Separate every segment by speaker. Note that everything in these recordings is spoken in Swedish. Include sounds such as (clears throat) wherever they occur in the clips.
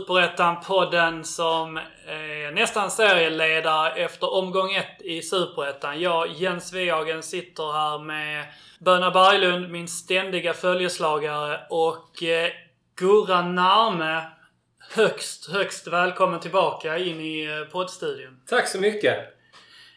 Speaker 1: Superettan-podden som är nästan serieledare efter omgång ett i Superettan. Jag, Jens Wehagen, sitter här med Böna Berglund, min ständiga följeslagare och eh, Gurra Narme. Högst, högst välkommen tillbaka in i eh, poddstudion.
Speaker 2: Tack så mycket!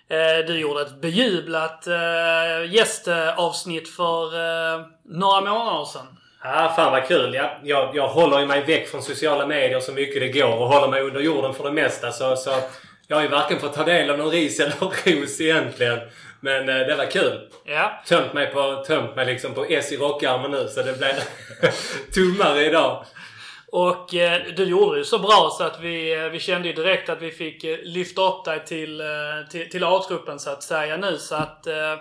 Speaker 1: Eh, Du gjorde ett bejublat eh, gästavsnitt för eh, några månader sedan.
Speaker 2: Ah, fan vad kul! Jag, jag, jag håller ju mig väck från sociala medier så mycket det går och håller mig under jorden för det mesta. Så, så jag har ju varken fått ta del av någon ris (laughs) eller ros egentligen. Men eh, det var kul.
Speaker 1: Ja.
Speaker 2: Tömt mig på, tömt mig liksom på S i rockarmen nu så det blev (laughs) tummare idag.
Speaker 1: Och eh, du gjorde det så bra så att vi, eh, vi kände ju direkt att vi fick eh, lyfta upp dig till, eh, till, till A-truppen så att säga nu. Så att eh,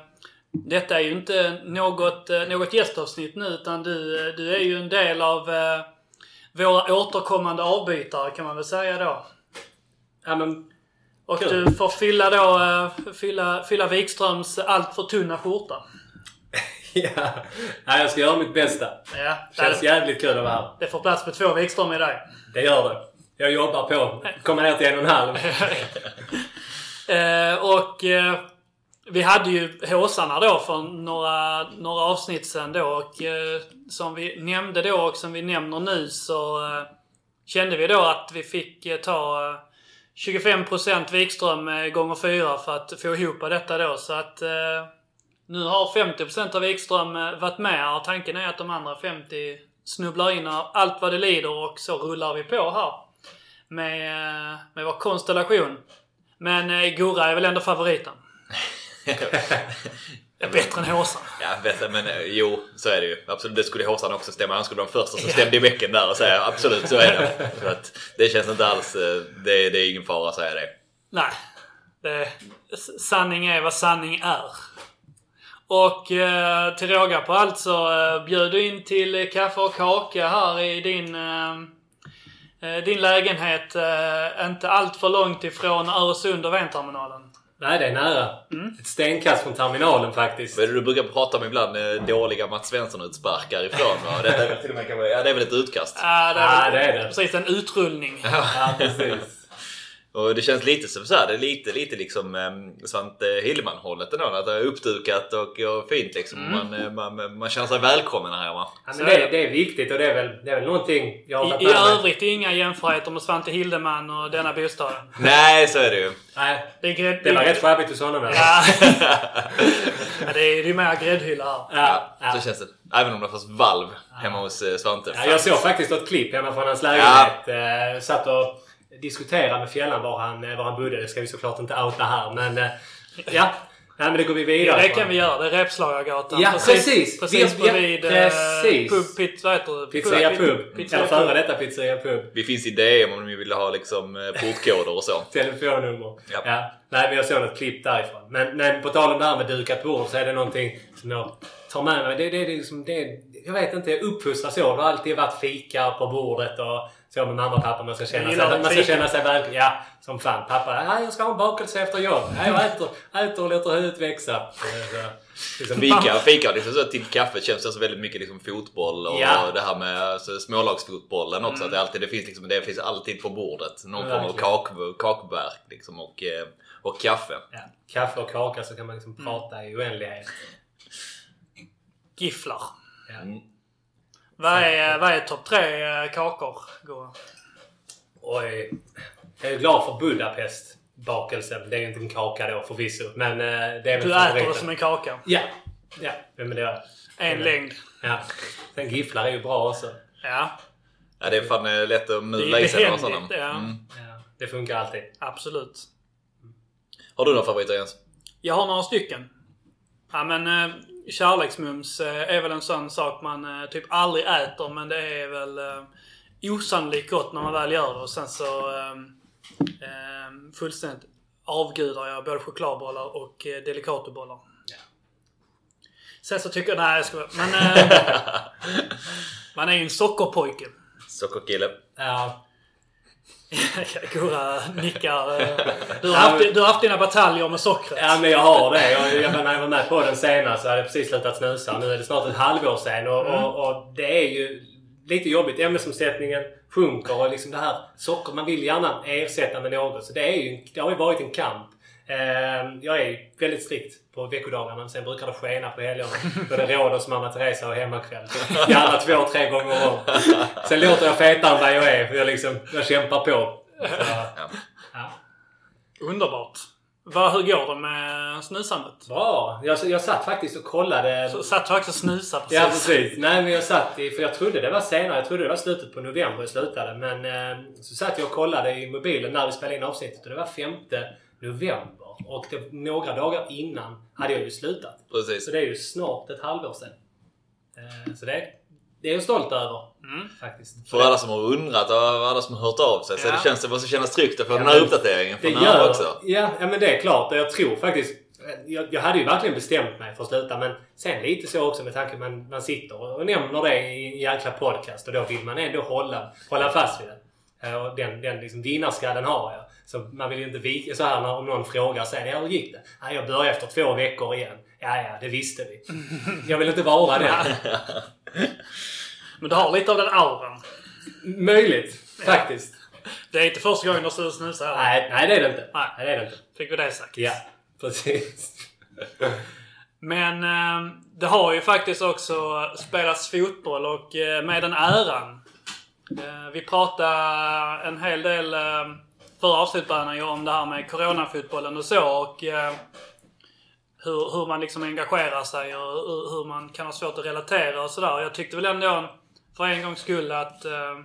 Speaker 1: detta är ju inte något, eh, något gästavsnitt nu utan du, eh, du är ju en del av eh, våra återkommande avbytare kan man väl säga då.
Speaker 2: Ja, men,
Speaker 1: Och
Speaker 2: Kul.
Speaker 1: du får fylla då, eh, fylla, fylla Wikströms allt för tunna skjorta. (laughs)
Speaker 2: ja. ja, jag ska göra mitt bästa.
Speaker 1: Ja,
Speaker 2: Känns
Speaker 1: det,
Speaker 2: jävligt kul att vara här.
Speaker 1: det får plats med två Wikström i dig.
Speaker 2: Det gör det. Jag jobbar på. Kommer ner till en och en halv. (laughs)
Speaker 1: Eh, och eh, vi hade ju håsarna då för några, några avsnitt sen då och eh, som vi nämnde då och som vi nämner nu så eh, kände vi då att vi fick eh, ta eh, 25% Wikström eh, gånger 4 för att få ihop detta då så att eh, nu har 50% av Wikström eh, varit med här. Tanken är att de andra 50 snubblar in av allt vad det lider och så rullar vi på här. Med, eh, med vår konstellation. Men eh, Gurra är väl ändå favoriten? (laughs) (laughs) bättre än Håsa.
Speaker 3: Ja, bättre, men eh, jo, så är det ju. Absolut, det skulle Håsan också stämma. Han skulle vara den första som stämde i bäcken där och säga absolut, så är det. Så att, det känns inte alls... eh, Det, det är ingen fara att säga det.
Speaker 1: Nej. Det, sanning är vad sanning är. Och eh, till råga på allt så eh, bjöd du in till kaffe och kaka här i din, eh, eh, din lägenhet. Eh, inte allt för långt ifrån Öresund och Venterminalen.
Speaker 2: Nej, det är nära. Ett stenkast från terminalen faktiskt.
Speaker 3: Vad är det du brukar prata om ibland? eh, Dåliga Mats Svensson-utsparkar ifrån. va? Detta är väl till och med ja, det är väl ett utkast.
Speaker 1: Ja, det är,
Speaker 2: det är det.
Speaker 1: precis en utrullning.
Speaker 2: Ja, precis.
Speaker 3: Och det känns lite som så här, det är lite, lite liksom eh, Svante Hillman-hållet ändå. Att det är uppdukat och, och fint liksom. Man, eh, man, man känner sig välkommen här hemma.
Speaker 2: Ja, men det, det är viktigt och det är väl, det är väl någonting jag har tagit
Speaker 1: I, I
Speaker 2: med mig.
Speaker 1: övrigt inga jämförelser med Svante Hildeman och denna bostaden. (laughs)
Speaker 3: Nej, så är det ju.
Speaker 2: Nej,
Speaker 1: Det, är grädd,
Speaker 2: det var rätt sjabbigt hos honom. eller?
Speaker 1: Ja. (laughs) ja, det är ju mer gräddhylla här.
Speaker 2: Ja, ja.
Speaker 3: Så känns det. Även om det fanns valv hemma hos eh, Svante.
Speaker 2: Ja, jag såg faktiskt ett klipp hemma från hans lägenhet. Ja. satt och diskuterade med Fjällan var han, eh, var han bodde. Det ska vi såklart inte outa här. Men eh, ja, Nej, men det går vi vidare
Speaker 1: Det
Speaker 2: på.
Speaker 1: kan vi göra. Det är Repslagargatan.
Speaker 2: Ja, precis.
Speaker 1: Precis
Speaker 2: Vi- ja,
Speaker 1: bredvid eh,
Speaker 2: precis.
Speaker 1: pub, pit, vad heter det?
Speaker 2: Pizzeria Pub.
Speaker 1: Pizzeria
Speaker 2: Eller före
Speaker 1: Pub.
Speaker 2: detta Pizzeria Pub.
Speaker 3: Vi finns i DM om ni vill ha liksom portkoder och så. (laughs)
Speaker 2: Telefonnummer.
Speaker 3: Ja.
Speaker 2: Ja. Nej, men jag såg något klipp därifrån. Men, men på tal om det här med dukat bord så är det någonting som jag tar med mig. Det, det, det, är liksom, det, jag vet inte, jag uppfostras så. Det har alltid varit fika på bordet och så med mamma och pappa. Man ska känna, sig, man ska känna sig väl... Ja, som fan. Pappa, ja, jag ska ha en bakelse efter jobb. Ja, jag äter, äter och låter huvudet växa. Liksom,
Speaker 3: Fika, fika liksom så till kaffet känns det så väldigt mycket liksom fotboll och
Speaker 2: Ja.
Speaker 3: det här med alltså, smålagsfotbollen också. Att det, alltid, det, finns liksom, det finns alltid på bordet någon form av kak, kakverk liksom, och, eh, och kaffe.
Speaker 2: ja, kaffe och kaka så kan man liksom prata i oändlighet.
Speaker 1: Gifflar.
Speaker 2: Ja.
Speaker 3: Mm.
Speaker 1: Vad är, vad är topp tre eh, kakor? Gå.
Speaker 2: Oj. Jag är glad för Budapest. Bakelsen. Det är inte en kaka då förvisso. Men eh, det är väl
Speaker 1: Du äter det som en kaka.
Speaker 2: Ja. Ja, men det är...
Speaker 1: En längd.
Speaker 2: Ja. Sen gifflar är ju bra också.
Speaker 1: Ja,
Speaker 3: Ja, det är fan eh, lätt att mula i sig några sådana.
Speaker 1: behändigt, ja.
Speaker 3: Mm.
Speaker 2: Ja, det funkar alltid.
Speaker 1: absolut.
Speaker 3: Har du några favoriter Jens?
Speaker 1: Jag har några stycken. Ja men kärleksmums eh, är väl en sån sak man eh, typ aldrig äter men det är väl eh, osannolikt gott när man väl gör det och sen så eh, eh, fullständigt avgudar jag både chokladbollar och delicatobollar.
Speaker 2: Ja.
Speaker 1: Sen så tycker jag, nej jag ska men (laughs) Man är ju en sockerpojke.
Speaker 3: Sockerkille.
Speaker 2: Ja. (laughs)
Speaker 1: Gurra nickar. eh. Du har, haft, du har haft dina bataljer med sockret.
Speaker 2: Ja men jag har det. Jag, jag, när jag var med på den senast så hade jag precis slutat snusa. Nu är det snart ett halvår sedan och, och, och det är ju lite jobbigt. Ämnesomsättningen sjunker och liksom det här socker man vill gärna ersätta med något. Så det, är ju, det har ju varit en kamp. Eh, jag är väldigt strikt på veckodagarna. Sen brukar det skena på helgerna. (laughs) Både Rhodos mamma Teresa och hemmakväll. Gärna två, tre gånger om. Sen låter jag fetare än vad jag är. För jag, liksom, jag kämpar på. Så, ja.
Speaker 1: Underbart. Vad, hur går det med snusandet?
Speaker 2: Bra! Jag, jag satt faktiskt och kollade.
Speaker 1: Så satt du också och snusade precis?
Speaker 2: Ja precis. Nej men jag satt i, för jag trodde det var senare. Jag trodde det var slutet på november jag slutade. Men eh, så satt jag och kollade i mobilen när vi spelade in avsnittet och det var 5 november. Och det, några dagar innan hade jag ju slutat.
Speaker 3: Precis.
Speaker 2: Så det är ju snart ett halvår sedan. Eh, så det, det är jag stolt över.
Speaker 1: Mm.
Speaker 2: Faktiskt.
Speaker 3: För alla som har undrat och alla som har hört av sig så
Speaker 1: Ja.
Speaker 3: det, känns, det måste kännas tryggt att få
Speaker 2: Ja,
Speaker 3: den här uppdateringen
Speaker 2: Det
Speaker 3: från
Speaker 2: gör,
Speaker 3: också.
Speaker 2: ja, ja men det är klart. Och jag tror faktiskt... Jag, jag hade ju verkligen bestämt mig för att sluta men sen lite så också med tanke på att man, man sitter och nämner det i en jäkla podcast och då vill man ändå hålla, hålla fast vid det. Eh, Och den, den liksom vinnarskallen har jag. Så man vill ju inte vika så här när, om någon frågar sen ja, hur gick det? Ja, jag började efter två veckor igen. Ja, ja, det visste vi. (laughs) Jag vill inte vara den. (laughs)
Speaker 1: Men du har lite av den auran.
Speaker 2: Möjligt, faktiskt.
Speaker 1: Det är inte första gången du snusar.
Speaker 2: Nej, nej, det är det inte.
Speaker 1: Nej.
Speaker 2: Nej, det är det inte.
Speaker 1: Fick vi det sagt.
Speaker 2: Ja, precis. (laughs)
Speaker 1: Men eh, det har ju faktiskt också spelats fotboll och eh, med den äran. Eh, vi pratade en hel del eh, förra avsnittet ju om det här med coronafotbollen och så och eh, hur, hur man liksom engagerar sig och hur, hur man kan ha svårt att relatera och sådär. Jag tyckte väl ändå för en gångs skull att eh,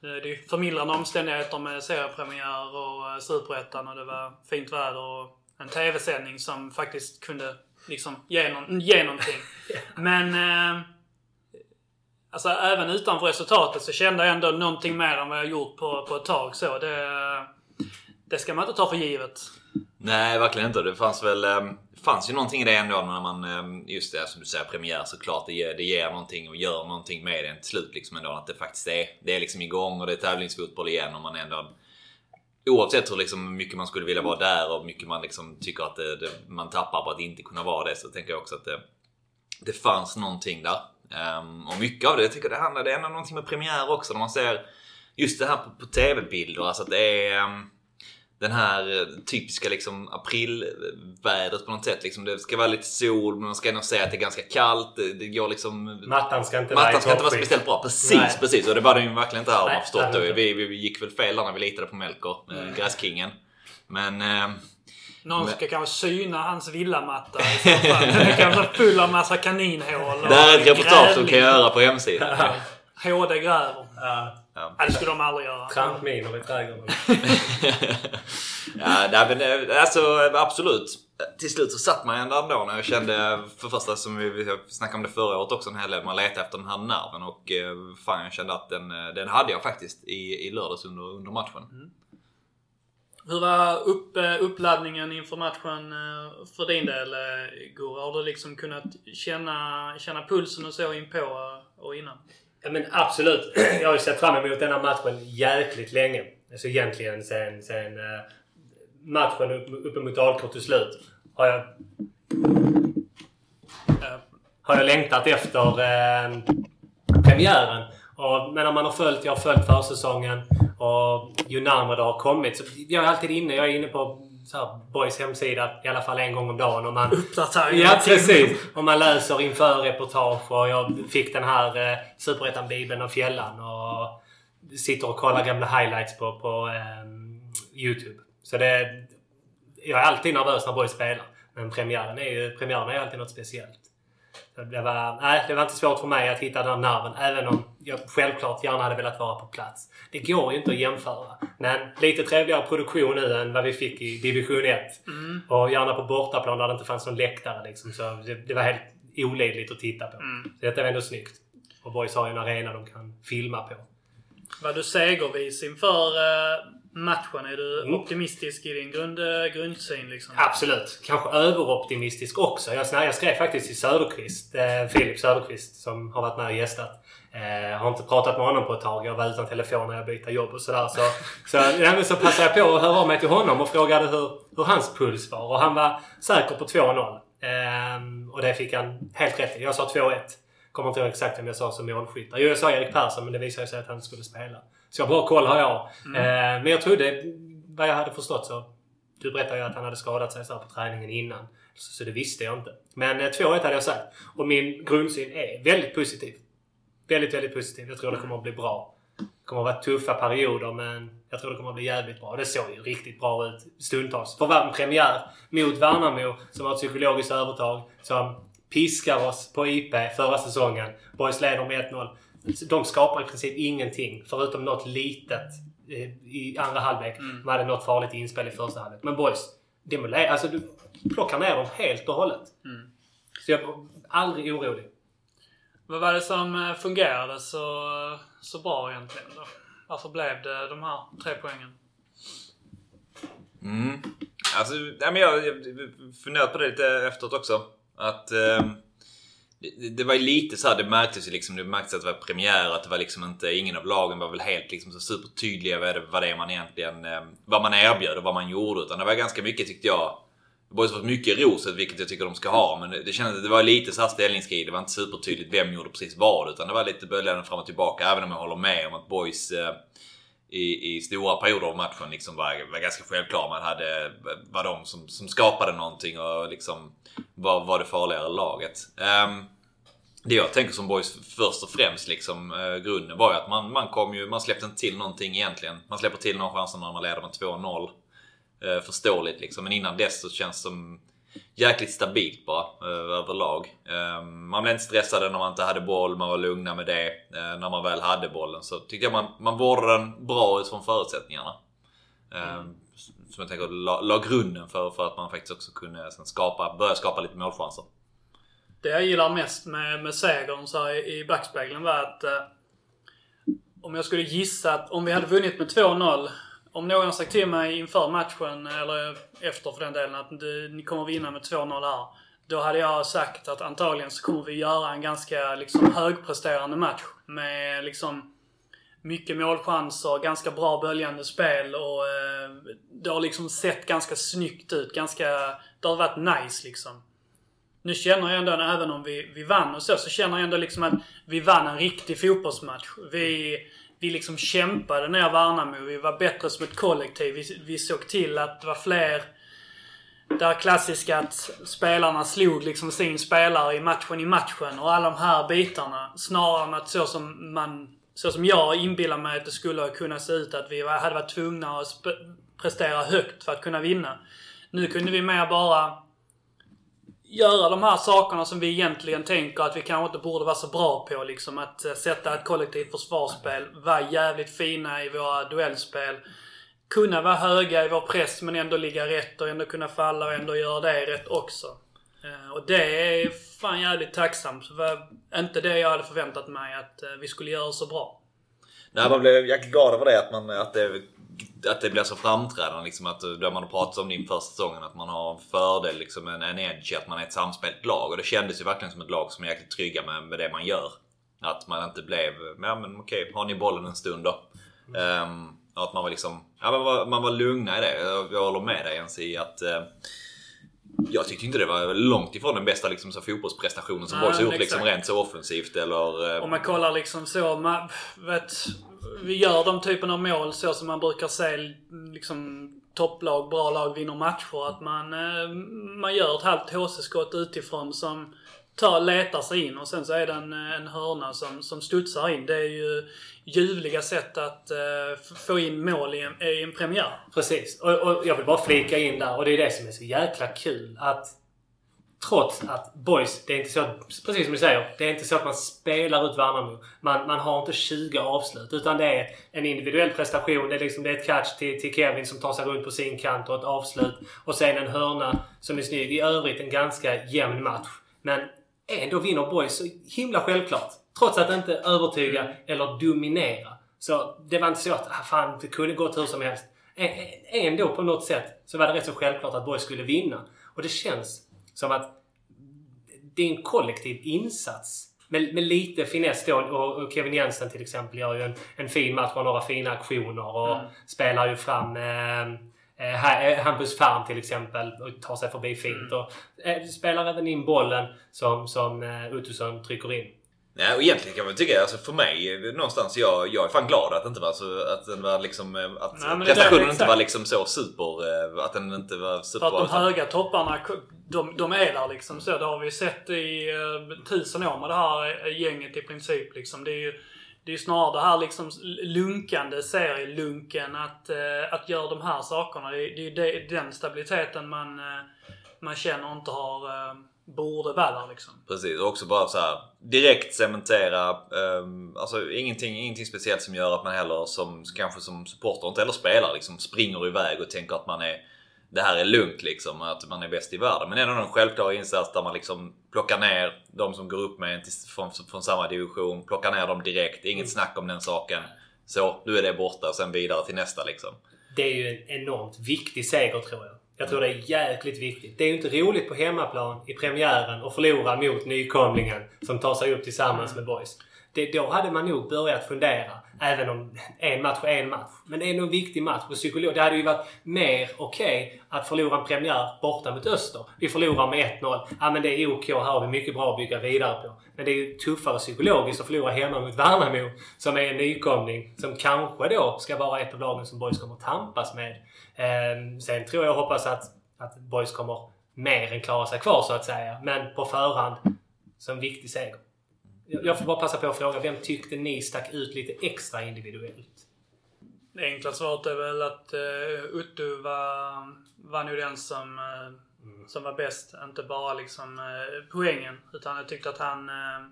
Speaker 1: det är förmildrande omständigheter med seriepremiär och eh, Superettan och det var fint väder och en TV-sändning som faktiskt kunde liksom ge, någon, ge någonting. (laughs) Men eh, alltså även utanför resultatet så kände jag ändå någonting mer än vad jag gjort på, på ett tag. Så det, det ska man inte ta för givet.
Speaker 3: Nej, verkligen inte. Det fanns väl... Det fanns ju någonting i det ändå när man... Eh, just det som du säger, premiär såklart. Det ger, det ger någonting och gör någonting med det till slut liksom ändå. Att det faktiskt är, det är liksom igång och det är tävlingsfotboll igen och man ändå... Oavsett hur liksom mycket man skulle vilja vara där och mycket man liksom tycker att det, det, man tappar på att inte kunna vara det så tänker jag också att det, det fanns någonting där. Ehm, och mycket av det, jag tycker det handlar, det är ändå någonting med premiär också när man ser just det här på, på tv-bilder. Alltså att det är ehm, den här eh, typiska liksom aprilvädret på något sätt. Liksom, det ska vara lite sol men man ska ändå säga att det är ganska kallt. Det, det går liksom...
Speaker 2: Mattan ska inte
Speaker 3: Mattan ska inte vara speciellt bra. Precis,
Speaker 2: Nej.
Speaker 3: precis. Och det var den ju verkligen inte här
Speaker 2: Nej,
Speaker 3: man förstått.
Speaker 2: det.
Speaker 3: Vi, vi, vi gick väl fel där när vi litade på Melker, mm. gräskingen. Men... ehm,
Speaker 1: Någon
Speaker 3: Men-
Speaker 1: ska kanske syna hans villamatta i så fall. Den är kanske full av massa kaninhål
Speaker 3: det här är ett reportage
Speaker 1: grävling.
Speaker 3: kan göra på hemsidan.
Speaker 1: HD gräver.
Speaker 2: Ja,
Speaker 1: det skulle de aldrig göra.
Speaker 2: trampminor i trädgården. (laughs)
Speaker 3: ja, nej, men eh, alltså absolut. Till slut så satt man ändå ändå när jag kände, för första som vi, snackade om det förra året också en hel del, man letade efter den här nerven och eh, fan jag kände att den, eh, den hade jag faktiskt i, i lördags under, under matchen.
Speaker 1: Hur var upp, eh, uppladdningen inför matchen eh, för din del, eh, Gurra? Har du liksom kunnat känna, känna pulsen och så in på eh, och innan?
Speaker 2: Ja, men absolut. (clears throat) Jag har ju sett fram emot den här matchen jäkligt länge. Alltså egentligen sen, sen matchen upp, uppe mot Alkort till slut. Har jag, har jag längtat efter eh, premiären. Och, men om man har följt, jag har följt försäsongen och ju närmare det har kommit. Så jag är alltid inne. Jag är inne på så här, Boys hemsida i alla fall en gång om dagen. Och man,
Speaker 1: Uppdatering.
Speaker 2: Ja, precis. Och man läser inför reportage och jag fick den här eh, Superettan-bibeln och fjällan och sitter och kollar gamla highlights på, på ehm, Youtube. Så det... Jag är alltid nervös när Boys spelar. Men premiären är ju premiären är alltid något speciellt. Det, var, nej, det var inte svårt för mig att hitta den nerven. Även om jag självklart gärna hade velat vara på plats. Det går ju inte att jämföra. Men lite trevligare produktion nu än vad vi fick i division 1. Och gärna på bortaplan där det inte fanns någon läktare. Liksom. Så det, det var helt olidligt att titta på. Så detta var ändå snyggt. Och Boys har ju en arena de kan filma på.
Speaker 1: Var du segervis inför, eh, matchen? Är du
Speaker 2: Mm.
Speaker 1: optimistisk i din grund, eh, grundsyn? Liksom?
Speaker 2: Absolut. Kanske överoptimistisk också. Jag, jag skrev faktiskt till Söderqvist, eh, Filip Söderqvist, som har varit med och gästat. Eh, har inte pratat med honom på ett tag. Jag var utan telefon när jag bytte jobb och sådär. Så, (laughs) så, ja, så passade jag på att höra av mig till honom och frågade hur, hur hans puls var. Och han var säker på 2-0. Eh, och det fick han helt rätt i. Jag sa 2-1. Kommer inte ihåg exakt vem jag sa som målskytt. Jo, jag sa Erik Persson, men det visade sig att han skulle spela. Så bra koll har jag. Eh, men jag trodde, vad jag hade förstått så du berättade ju att han hade skadat sig så här på träningen innan. Så, så det visste jag inte. Men eh, 2-1 hade jag sagt. Och min grundsyn är väldigt positiv. Väldigt, väldigt positiv. Jag tror det kommer att bli bra. Det kommer att vara tuffa perioder men jag tror det kommer att bli jävligt bra. Det såg ju riktigt bra ut stundtals. För en premiär mot Värnamo som har ett psykologiskt övertag. Som piskar oss på IP förra säsongen. Boys leder med 1-0. De skapar i princip ingenting förutom något litet eh, i andra halvlek. De hade något farligt inspel i första halvlek. Men boys, demolerar, alltså du plockar ner dem helt och hållet. Så jag är aldrig orolig.
Speaker 1: Vad var det som eh, fungerade så, så bra egentligen då? Varför blev det de här tre poängen?
Speaker 3: Mm. Alltså, nej, men jag jag funderat på det lite efteråt också. Att ehm, det, var ju lite så här, det märktes ju liksom. Det märktes att det var premiär. Att det var liksom inte, ingen av lagen var väl helt liksom så supertydliga vad det, vad det är man egentligen, eh, vad man erbjöd och vad man gjorde. Utan det var ganska mycket tyckte jag. Boys fått mycket roset, vilket jag tycker de ska ha. Men det, kändes det var lite så här ställningskrig. Det var inte supertydligt vem gjorde precis vad. Utan det var lite böljande fram och tillbaka. Även om jag håller med om att Boys eh, i, i stora perioder av matchen liksom var, var ganska självklar. Man hade, var de som, som skapade någonting och liksom var, var det farligare laget. Um, det jag tänker som boys först och främst liksom eh, grunden var ju att man, man kom ju, man släppte inte till någonting egentligen. Man släpper till någon chans när man leder med 2-0. Eh, förståeligt liksom. Men innan dess så känns det som jäkligt stabilt bara eh, överlag. Eh, man blev inte stressad när man inte hade boll, man var lugna med det. Eh, när man väl hade bollen så tyckte jag man, man vårdade den bra utifrån förutsättningarna. Eh, Som jag tänker la, la grunden för, för att man faktiskt också kunde sen skapa, börja skapa lite målchanser.
Speaker 1: Det jag gillar mest med, med segern så här, i, backspegeln var att eh, om jag skulle gissa att om vi hade vunnit med 2-0 om någon sagt till mig inför matchen, eller efter för den delen, att du, ni kommer vinna med 2-0 här. Då hade jag sagt att antagligen så kommer vi göra en ganska liksom, högpresterande match. Med liksom mycket målchanser, ganska bra böljande spel och eh, det har liksom sett ganska snyggt ut. Ganska, det har varit nice liksom. Nu känner jag ändå, även om vi, vi vann och så, så känner jag ändå liksom att vi vann en riktig fotbollsmatch. Vi, vi liksom kämpade ner Värnamo. Vi var bättre som ett kollektiv. Vi, vi såg till att det var fler... Det här klassiska att spelarna slog liksom sin spelare i matchen i matchen och alla de här bitarna. Snarare än att så som man... Så som jag inbillar mig att det skulle kunna se ut att vi hade varit tvungna att prestera högt för att kunna vinna. Nu kunde vi mer bara göra de här sakerna som vi egentligen tänker att vi kanske inte borde vara så bra på. Liksom att eh, sätta ett kollektivt försvarsspel, vara jävligt fina i våra duellspel. Kunna vara höga i vår press men ändå ligga rätt och ändå kunna falla och ändå göra det rätt också. Eh, och det är fan jävligt tacksamt. Det var inte det jag hade förväntat mig att eh, vi skulle göra så bra.
Speaker 3: Nej, man blev jäkligt glad över det. Att, man, att, det, att det blir så framträdande. Liksom, att, det man har pratat om din första säsongen. Att man har en fördel, liksom, en, en edge, att man är ett samspelt lag. Och det kändes ju verkligen som ett lag som är jäkligt trygga med, med det man gör. Att man inte blev, ja men okej, har ni bollen en stund då? Ehm, och att man var liksom, ja man var, man var lugna i det. Jag, jag håller med dig Jens i att eh, jag tyckte inte det var långt ifrån den bästa liksom, så fotbollsprestationen som Boys har gjort liksom, rent så offensivt eller... eh,
Speaker 1: Om man kollar liksom så, man, vet, vi gör de typen av mål så som man brukar se liksom topplag, bra lag vinner matcher. Att man, eh, man gör ett halvt HC-skott utifrån som tar, letar sig in och sen så är det en, eh, en hörna som, som studsar in. Det är ju ljuvliga sätt att uh, få in mål i en, i en premiär.
Speaker 2: Precis. Och, och jag vill bara flika in där. Och det är det som är så jäkla kul. Att trots att boys, det är inte så att, precis som du säger, det är inte så att man spelar ut Värnamo. Man, man har inte 20 avslut. Utan det är en individuell prestation. Det är, liksom, det är ett catch till, till Kevin som tar sig runt på sin kant och ett avslut. Och sen en hörna som är snygg. I övrigt en ganska jämn match. Men ändå vinner boys så himla självklart. Trots att inte övertyga eller dominera. Så det var inte så att ah, fan, det kunde gått hur som helst. ändå på något sätt så var det rätt så självklart att Boys skulle vinna. Och det känns som att det är en kollektiv insats. Med, med lite finess då. Och, och Kevin Jensen till exempel gör ju en, en fin match och några fina aktioner och mm. spelar ju fram eh, eh, Hampus Färm till exempel och tar sig förbi fint. Mm. Och eh, spelar även in bollen som, som eh, Uttusson trycker in.
Speaker 3: Nej, och egentligen kan man tycka, alltså för mig någonstans, jag, jag är fan glad att inte var så, att den var liksom, eh, att Nej, prestationen inte var liksom så super, eh, att den inte var super.
Speaker 1: För att de höga topparna, de, de är där liksom så. Det har vi sett i uh, tusen år med det här gänget i princip liksom. Det är ju det är snarare det här liksom lunkande serielunken att, att göra de här sakerna. Det, det är ju den stabiliteten man, man känner inte har borde vara där liksom.
Speaker 3: Precis, och också bara så här direkt cementera, um, alltså ingenting, ingenting speciellt som gör att man heller som kanske som supporter inte heller spelar liksom springer iväg och tänker att man är det här är lugnt liksom, att man är bäst i världen. Men ändå en självklar insats där man liksom plockar ner de som går upp med en till, från, från samma division. Plockar ner dem direkt, inget mm. snack om den saken. Så, nu är det borta och sen vidare till nästa liksom.
Speaker 2: Det är ju en enormt viktig seger tror jag. Jag tror det är jäkligt viktigt. Det är ju inte roligt på hemmaplan i premiären att förlora mot nykomlingen som tar sig upp tillsammans med boys. Det, då hade man nog börjat fundera. Även om en match är en match. Men det är nog en viktig match på psykolog. Det hade ju varit mer okej okay att förlora en premiär borta mot Öster. Vi förlorar med 1-0. Ja men det är OK. Här har vi mycket bra att bygga vidare på. Men det är ju tuffare psykologiskt att förlora hemma mot Värnamo. Som är en nykomling. Som kanske då ska vara ett av lagen som Boys kommer tampas med. Ehm, sen tror jag och hoppas att, att Boys kommer mer än klara sig kvar så att säga. Men på förhand som viktig seger. Jag får bara passa på att fråga, vem tyckte ni stack ut lite extra individuellt?
Speaker 1: Det enkla svaret är väl att uh, Uttu var, var nog den som, uh, mm. som var bäst. Inte bara liksom uh, poängen. Utan jag tyckte att han uh,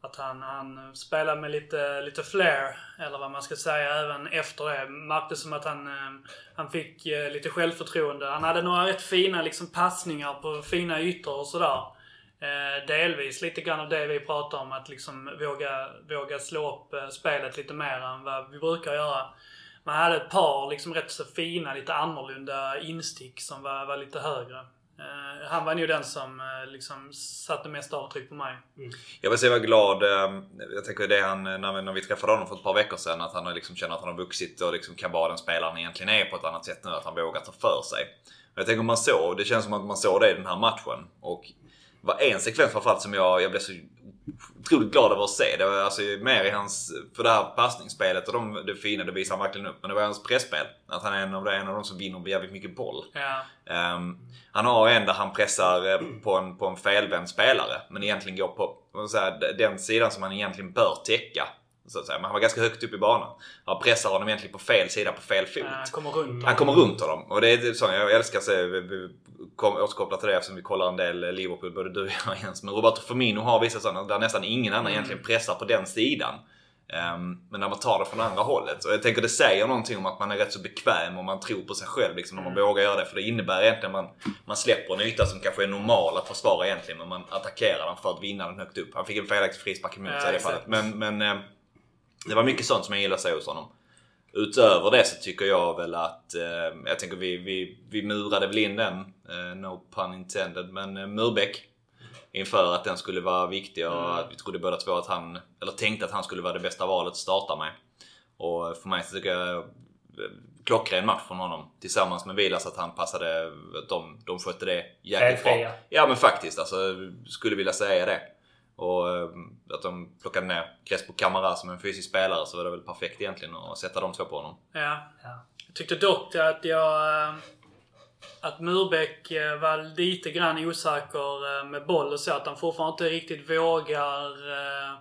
Speaker 1: att han, han spelade med lite, lite flair, eller vad man ska säga, även efter det. Märktes som att han, han fick lite självförtroende. Han hade några rätt fina liksom, passningar på fina ytor och sådär. Eh, delvis lite grann av det vi pratar om, att liksom våga, våga slå upp eh, spelet lite mer än vad vi brukar göra. Man hade ett par liksom rätt så fina, lite annorlunda instick som var, var lite högre. Uh, han var nog den som uh, liksom satte mest avtryck på mig.
Speaker 3: Mm. Jag vill säga jag var glad. Uh, jag tänker det han, när vi, när vi träffade honom för ett par veckor sedan, att han liksom känner att han har vuxit och liksom kan vara den spelaren egentligen är på ett annat sätt nu. Att han vågar ta för sig. Jag tänker man såg, det känns som att man såg det i den här matchen. Och var en sekvens framförallt som jag, jag blev så otroligt glad över att se. Det var alltså mer i hans, för det här passningsspelet och de, det fina, det visar han verkligen upp. Men det var hans pressspel. Att han är en av, en av de som vinner jävligt mycket boll.
Speaker 1: Ja.
Speaker 3: Um, han har en där han pressar eh, på en, på en felvänd spelare. Men egentligen går på, säga, den sidan som han egentligen bör täcka. Så att säga. Men han var ganska högt upp i banan. Han pressar honom egentligen på fel sida, på fel fot.
Speaker 1: Han kommer runt,
Speaker 3: han kommer runt honom. Och det är så jag älskar att se, återkopplat till det eftersom vi kollar en del Liverpool, både du och jag Jens. Men Roberto Firmino har vissa sådana där nästan ingen annan mm. egentligen pressar på den sidan. Um, men när man tar det från andra hållet. Och jag tänker det säger någonting om att man är rätt så bekväm och man tror på sig själv liksom, när man mm. vågar göra det. För det innebär egentligen att man, man släpper en yta som kanske är normal att försvara egentligen. Men man attackerar den för att vinna den högt upp. Han fick en felaktig frispark emot sig i det fallet. Men, men um, det var mycket sånt som jag gillade att se hos honom. Utöver det så tycker jag väl att, eh, jag tänker vi, vi, vi murade väl in den, eh, no pun intended, men eh, Murbeck. Inför att den skulle vara viktig och mm. att vi trodde båda två att han, eller tänkte att han skulle vara det bästa valet att starta med. Och för mig så tycker jag eh, klockren match från honom. Tillsammans med Vilas att han passade, att de, de skötte det jäkligt bra. Ja men faktiskt alltså, skulle vilja säga det. Och ehm, att de plockade ner Crespo Camara som en fysisk spelare så var det väl perfekt egentligen att sätta de två på honom.
Speaker 1: Ja. ja. Jag tyckte dock att jag... Ehm, att Murbeck eh, var lite grann osäker eh, med boll och så. Att han fortfarande inte riktigt vågar eh,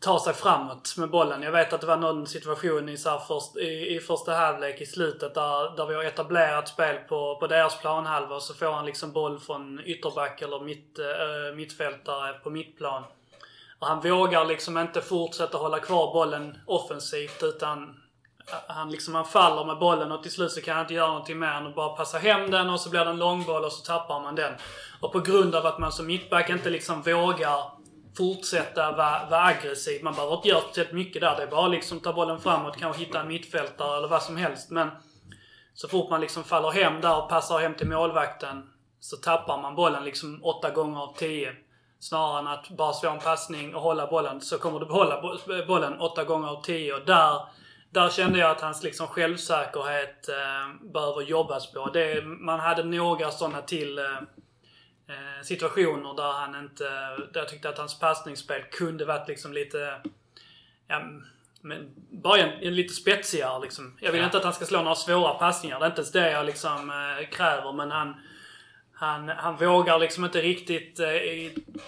Speaker 1: ta sig framåt med bollen. Jag vet att det var någon situation i, så först, i, i första halvlek i slutet där, där vi har etablerat spel på, på deras planhalva och så får han liksom boll från ytterback eller mitt, äh, mittfältare på mittplan. Och han vågar liksom inte fortsätta hålla kvar bollen offensivt utan han, liksom, han faller med bollen och till slut så kan han inte göra någonting mer än att bara passa hem den och så blir det en långboll och så tappar man den. Och på grund av att man som mittback inte liksom vågar fortsätta vara, vara aggressiv. Man behöver inte göra speciellt mycket där. Det är bara liksom ta bollen framåt, kanske hitta en mittfältare eller vad som helst. Men så fort man liksom faller hem där och passar hem till målvakten så tappar man bollen liksom åtta gånger av tio. Snarare än att bara slå en passning och hålla bollen så kommer du behålla bollen åtta gånger av tio. Och där, där kände jag att hans liksom självsäkerhet eh, behöver jobbas på. Det, man hade några sådana till eh, eh, situationer där han inte... Där jag tyckte att hans passningsspel kunde varit liksom lite... Ja, men bara en, en lite spetsigare liksom. Jag vill ja. inte att han ska slå några svåra passningar. Det är inte ens det jag liksom eh, kräver. Men han han, han vågar liksom inte riktigt eh,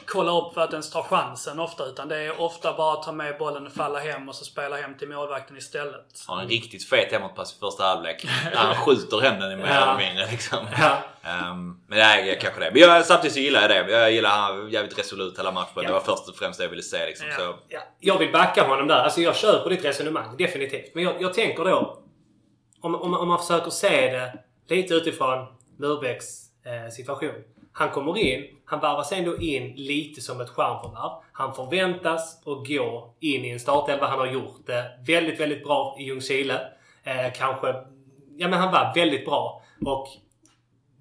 Speaker 1: kolla upp för att ens ta chansen ofta. Utan det är ofta bara att ta med bollen och falla hem och så spela hem till målvakten istället.
Speaker 3: Han har en riktigt fet hemåtpass i första halvlek. när (laughs) han skjuter hem den mer eller mindre liksom. Ja. Um, men det är kanske det. Men jag, samtidigt så gillar jag det. Jag gillar han jävligt resolut hela matchen. Ja. Det var först och främst det jag ville se. Liksom, ja. Så.
Speaker 2: Ja. Jag vill backa honom där. Alltså jag köper ditt resonemang. Definitivt. Men jag, jag tänker då. Om, om, om man försöker se det lite utifrån Lurbäcks Eh, situation. Han kommer in, han varvas ändå in lite som ett stjärnförvärv. Han förväntas att gå in i en startelva. Han har gjort det väldigt, väldigt bra i Ljungskile. Eh, kanske... Ja men han var väldigt bra. Och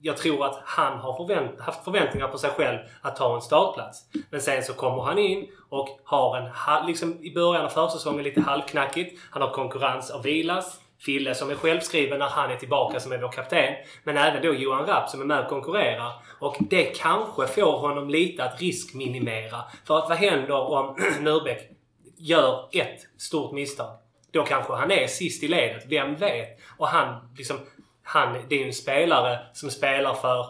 Speaker 2: jag tror att han har förvänt, haft förväntningar på sig själv att ta en startplats. Men sen så kommer han in och har en, liksom i början av försäsongen lite halvknackigt. Han har konkurrens av Vilas. Fille som är självskriven när han är tillbaka som är vår kapten. Men även då Johan Rapp som är med och konkurrerar. Och det kanske får honom lite att riskminimera. För att vad händer om (clears throat) Nurbeck gör ett stort misstag? Då kanske han är sist i ledet. Vem vet? Och han, liksom, han, det är ju en spelare som spelar för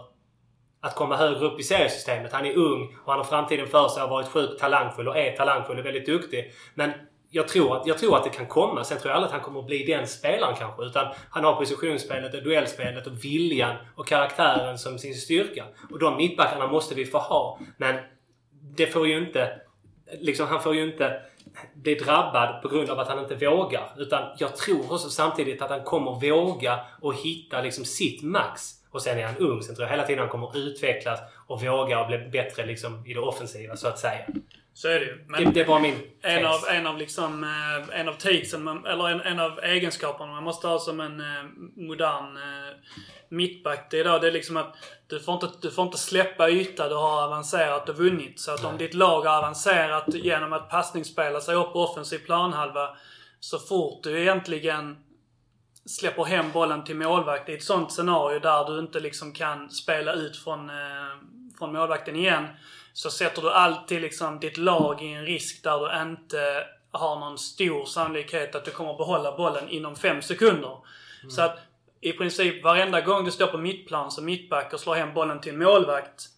Speaker 2: att komma högre upp i seriesystemet. Han är ung och han har framtiden för sig. Har varit sjukt talangfull och är talangfull och väldigt duktig. Men jag tror, att, jag tror att det kan komma. Sen tror jag aldrig att han kommer att bli den spelaren kanske. Utan han har positionsspelet, och duellspelet och viljan och karaktären som sin styrka. Och de mittbackarna måste vi få ha. Men det får ju inte... Liksom, han får ju inte bli drabbad på grund av att han inte vågar. Utan jag tror också samtidigt att han kommer våga och hitta liksom sitt max. Och sen är han ung. Sen tror jag hela tiden han kommer utvecklas och våga och bli bättre liksom i det offensiva, så att säga.
Speaker 1: Så är det ju.
Speaker 2: Men det, det var min
Speaker 1: en av, en av liksom, eh, en av takesen, eller en, en av egenskaperna man måste ha som en eh, modern eh, mittback. Det är, då, det är liksom att du får, inte, du får inte släppa yta du har avancerat och vunnit. Så att om ditt lag har avancerat genom att passningsspela sig upp på offensiv planhalva. Så fort du egentligen släpper hem bollen till målvakt i ett sånt scenario där du inte liksom kan spela ut från, från målvakten igen så sätter du alltid liksom ditt lag i en risk där du inte har någon stor sannolikhet att du kommer behålla bollen inom fem sekunder. Mm. Så att i princip varenda gång du står på mittplan som mittback och slår hem bollen till en målvakt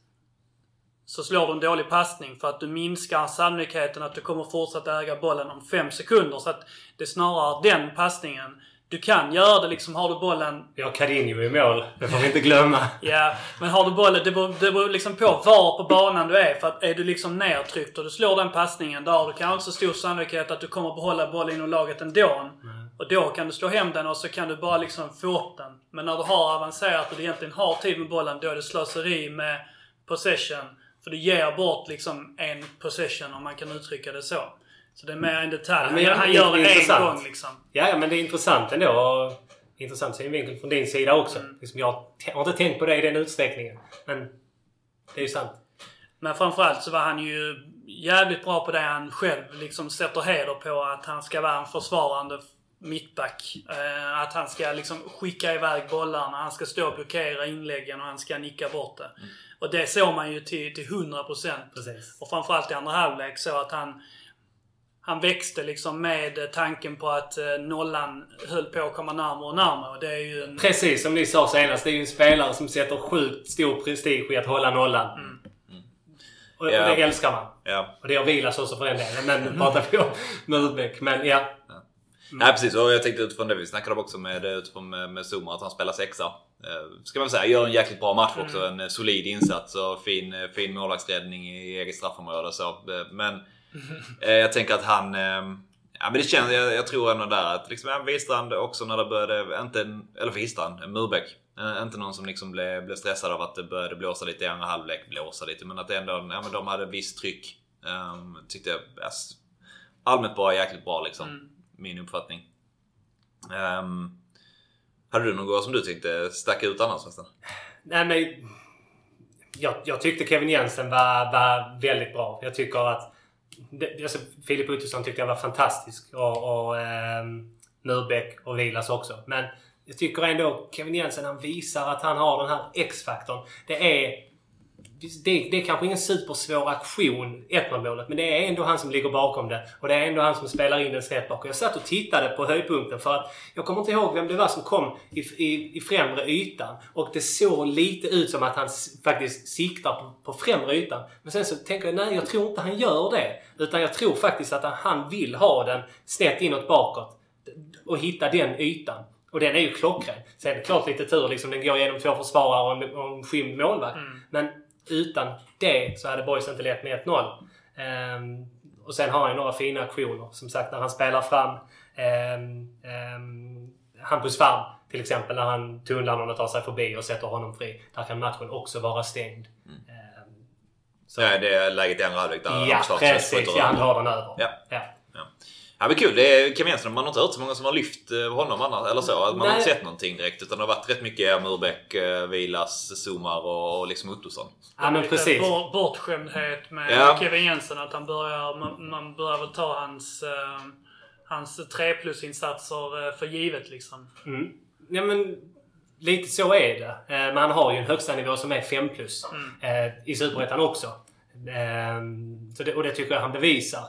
Speaker 1: så slår du en dålig passning för att du minskar sannolikheten att du kommer fortsätta äga bollen om fem sekunder. Så att det är snarare den passningen du kan göra det liksom. Har du bollen...
Speaker 2: Vi har Carino i mål. Det får vi inte glömma. (laughs)
Speaker 1: ja, men har du bollen... Det beror, det beror liksom på var på banan du är. För att är du liksom nedtryckt och du slår den passningen, då har du kanske inte så stor sannolikhet att du kommer behålla bollen inom laget ändå. Mm. Och då kan du slå hem den och så kan du bara liksom få upp den. Men när du har avancerat och du egentligen har tid med bollen, då är det slöseri med possession. För du ger bort liksom en possession om man kan uttrycka det så. Så det är mer en detalj. Ja, men han gör det en gång liksom.
Speaker 2: Ja, ja, men det är intressant ändå. Intressant synvinkel från din sida också. Mm. Liksom, jag har inte tänkt på det i den utsträckningen. Men det är ju sant.
Speaker 1: Men framförallt så var han ju jävligt bra på det han själv liksom sätter heder på. Att han ska vara en försvarande mittback. Eh, att han ska liksom skicka iväg bollarna. Han ska stå och blockera inläggen och han ska nicka bort det. Mm. Och det såg man ju till, till 100%. Precis. Och framförallt i andra halvlek så att han han växte liksom med tanken på att eh, nollan höll på att komma närmare och närmare. Och det är ju en...
Speaker 2: Precis som ni sa senast. Det är ju en spelare som sätter sjukt stor prestige i att hålla nollan. Mm. Och, yeah. och, det älskar man. Yeah. Och det gör Vilas också för den delen. Men nu pratar vi om (laughs) Murbeck. Men ja.
Speaker 3: Mm. Nej precis och jag tänkte utifrån det vi snackade om också med, utifrån med, med Zuma att han spelar sexa. Eh, ska man säga. Gör en jäkligt bra match också. Mm. En solid insats och fin, fin målvaktsräddning i eget straffområde. Så. Eh, men Eh, (laughs) jag tänker att han... Ehm, ja men det känns, jag, jag tror ändå där att liksom, Wistrand också när det började, inte, eller Wistrand, Murbeck. Eh, inte någon som liksom blev, blev stressad av att det började blåsa lite i andra halvlek. Blåsa lite, men att ändå, ja men de hade visst tryck. Um, tyckte jag alltså, allmänt bara jäkligt bra liksom.
Speaker 1: Mm.
Speaker 3: Min uppfattning. Um, hade du något som du tyckte stack ut annars förresten?
Speaker 2: Nej men... Jag, jag tyckte Kevin Jensen var, var väldigt bra. Jag tycker att... Det, alltså, Filip Ottosson tyckte jag var fantastisk. Och, och eh, Murbeck och Vilas också. Men jag tycker ändå Kevin Jensen han visar att han har den här X-faktorn. Det är... Det, det är kanske ingen supersvår aktion, 1 målet men det är ändå han som ligger bakom det. Och det är ändå han som spelar in den snett bak. Jag satt och tittade på höjdpunkten för att jag kommer inte ihåg vem det var som kom i, i, i främre ytan. Och det såg lite ut som att han faktiskt siktar på, på främre ytan. Men sen så tänker jag, nej jag tror inte han gör det. Utan jag tror faktiskt att han vill ha den snett inåt bakåt. Och hitta den ytan. Och den är ju klockren. Sen är det klart lite tur liksom. Den går genom två försvarare och en, och en skymd målvakt. Men utan det så hade Boys inte lett med 1-0. Ehm, och sen har han ju några fina aktioner. Som sagt när han spelar fram ehm, ehm, Hampus Farm till exempel. När han tunnlar någon och tar sig förbi och sätter honom fri. Där kan matchen också vara stängd. Ehm,
Speaker 3: Så ja, det är läget i andra halvlek där
Speaker 2: ja,
Speaker 3: Amsterdam
Speaker 2: precis. Ja, han drar den över.
Speaker 3: Ja.
Speaker 2: ja.
Speaker 3: Ja men kul, det är Kevin Jensen. Man har inte hört så många som har lyft eh, honom annars, eller så. Man har
Speaker 2: Nej.
Speaker 3: inte sett någonting direkt. Utan det har varit rätt mycket Murbeck, eh, Vilas, Zumar och, och liksom Ottosson.
Speaker 2: Ja, men precis.
Speaker 1: bort- Bortskämdhet med
Speaker 3: Ja.
Speaker 1: Kevin Jensen. Att han börjar, man, man börjar väl ta hans, eh, hans 3 plus-insatser eh, för givet liksom.
Speaker 2: Mm. Ja, men lite så är det. Eh, Man har ju en högsta nivå som är 5 plus.
Speaker 1: Mm.
Speaker 2: I Superettan också. Eh, Så det, och det tycker jag han bevisar.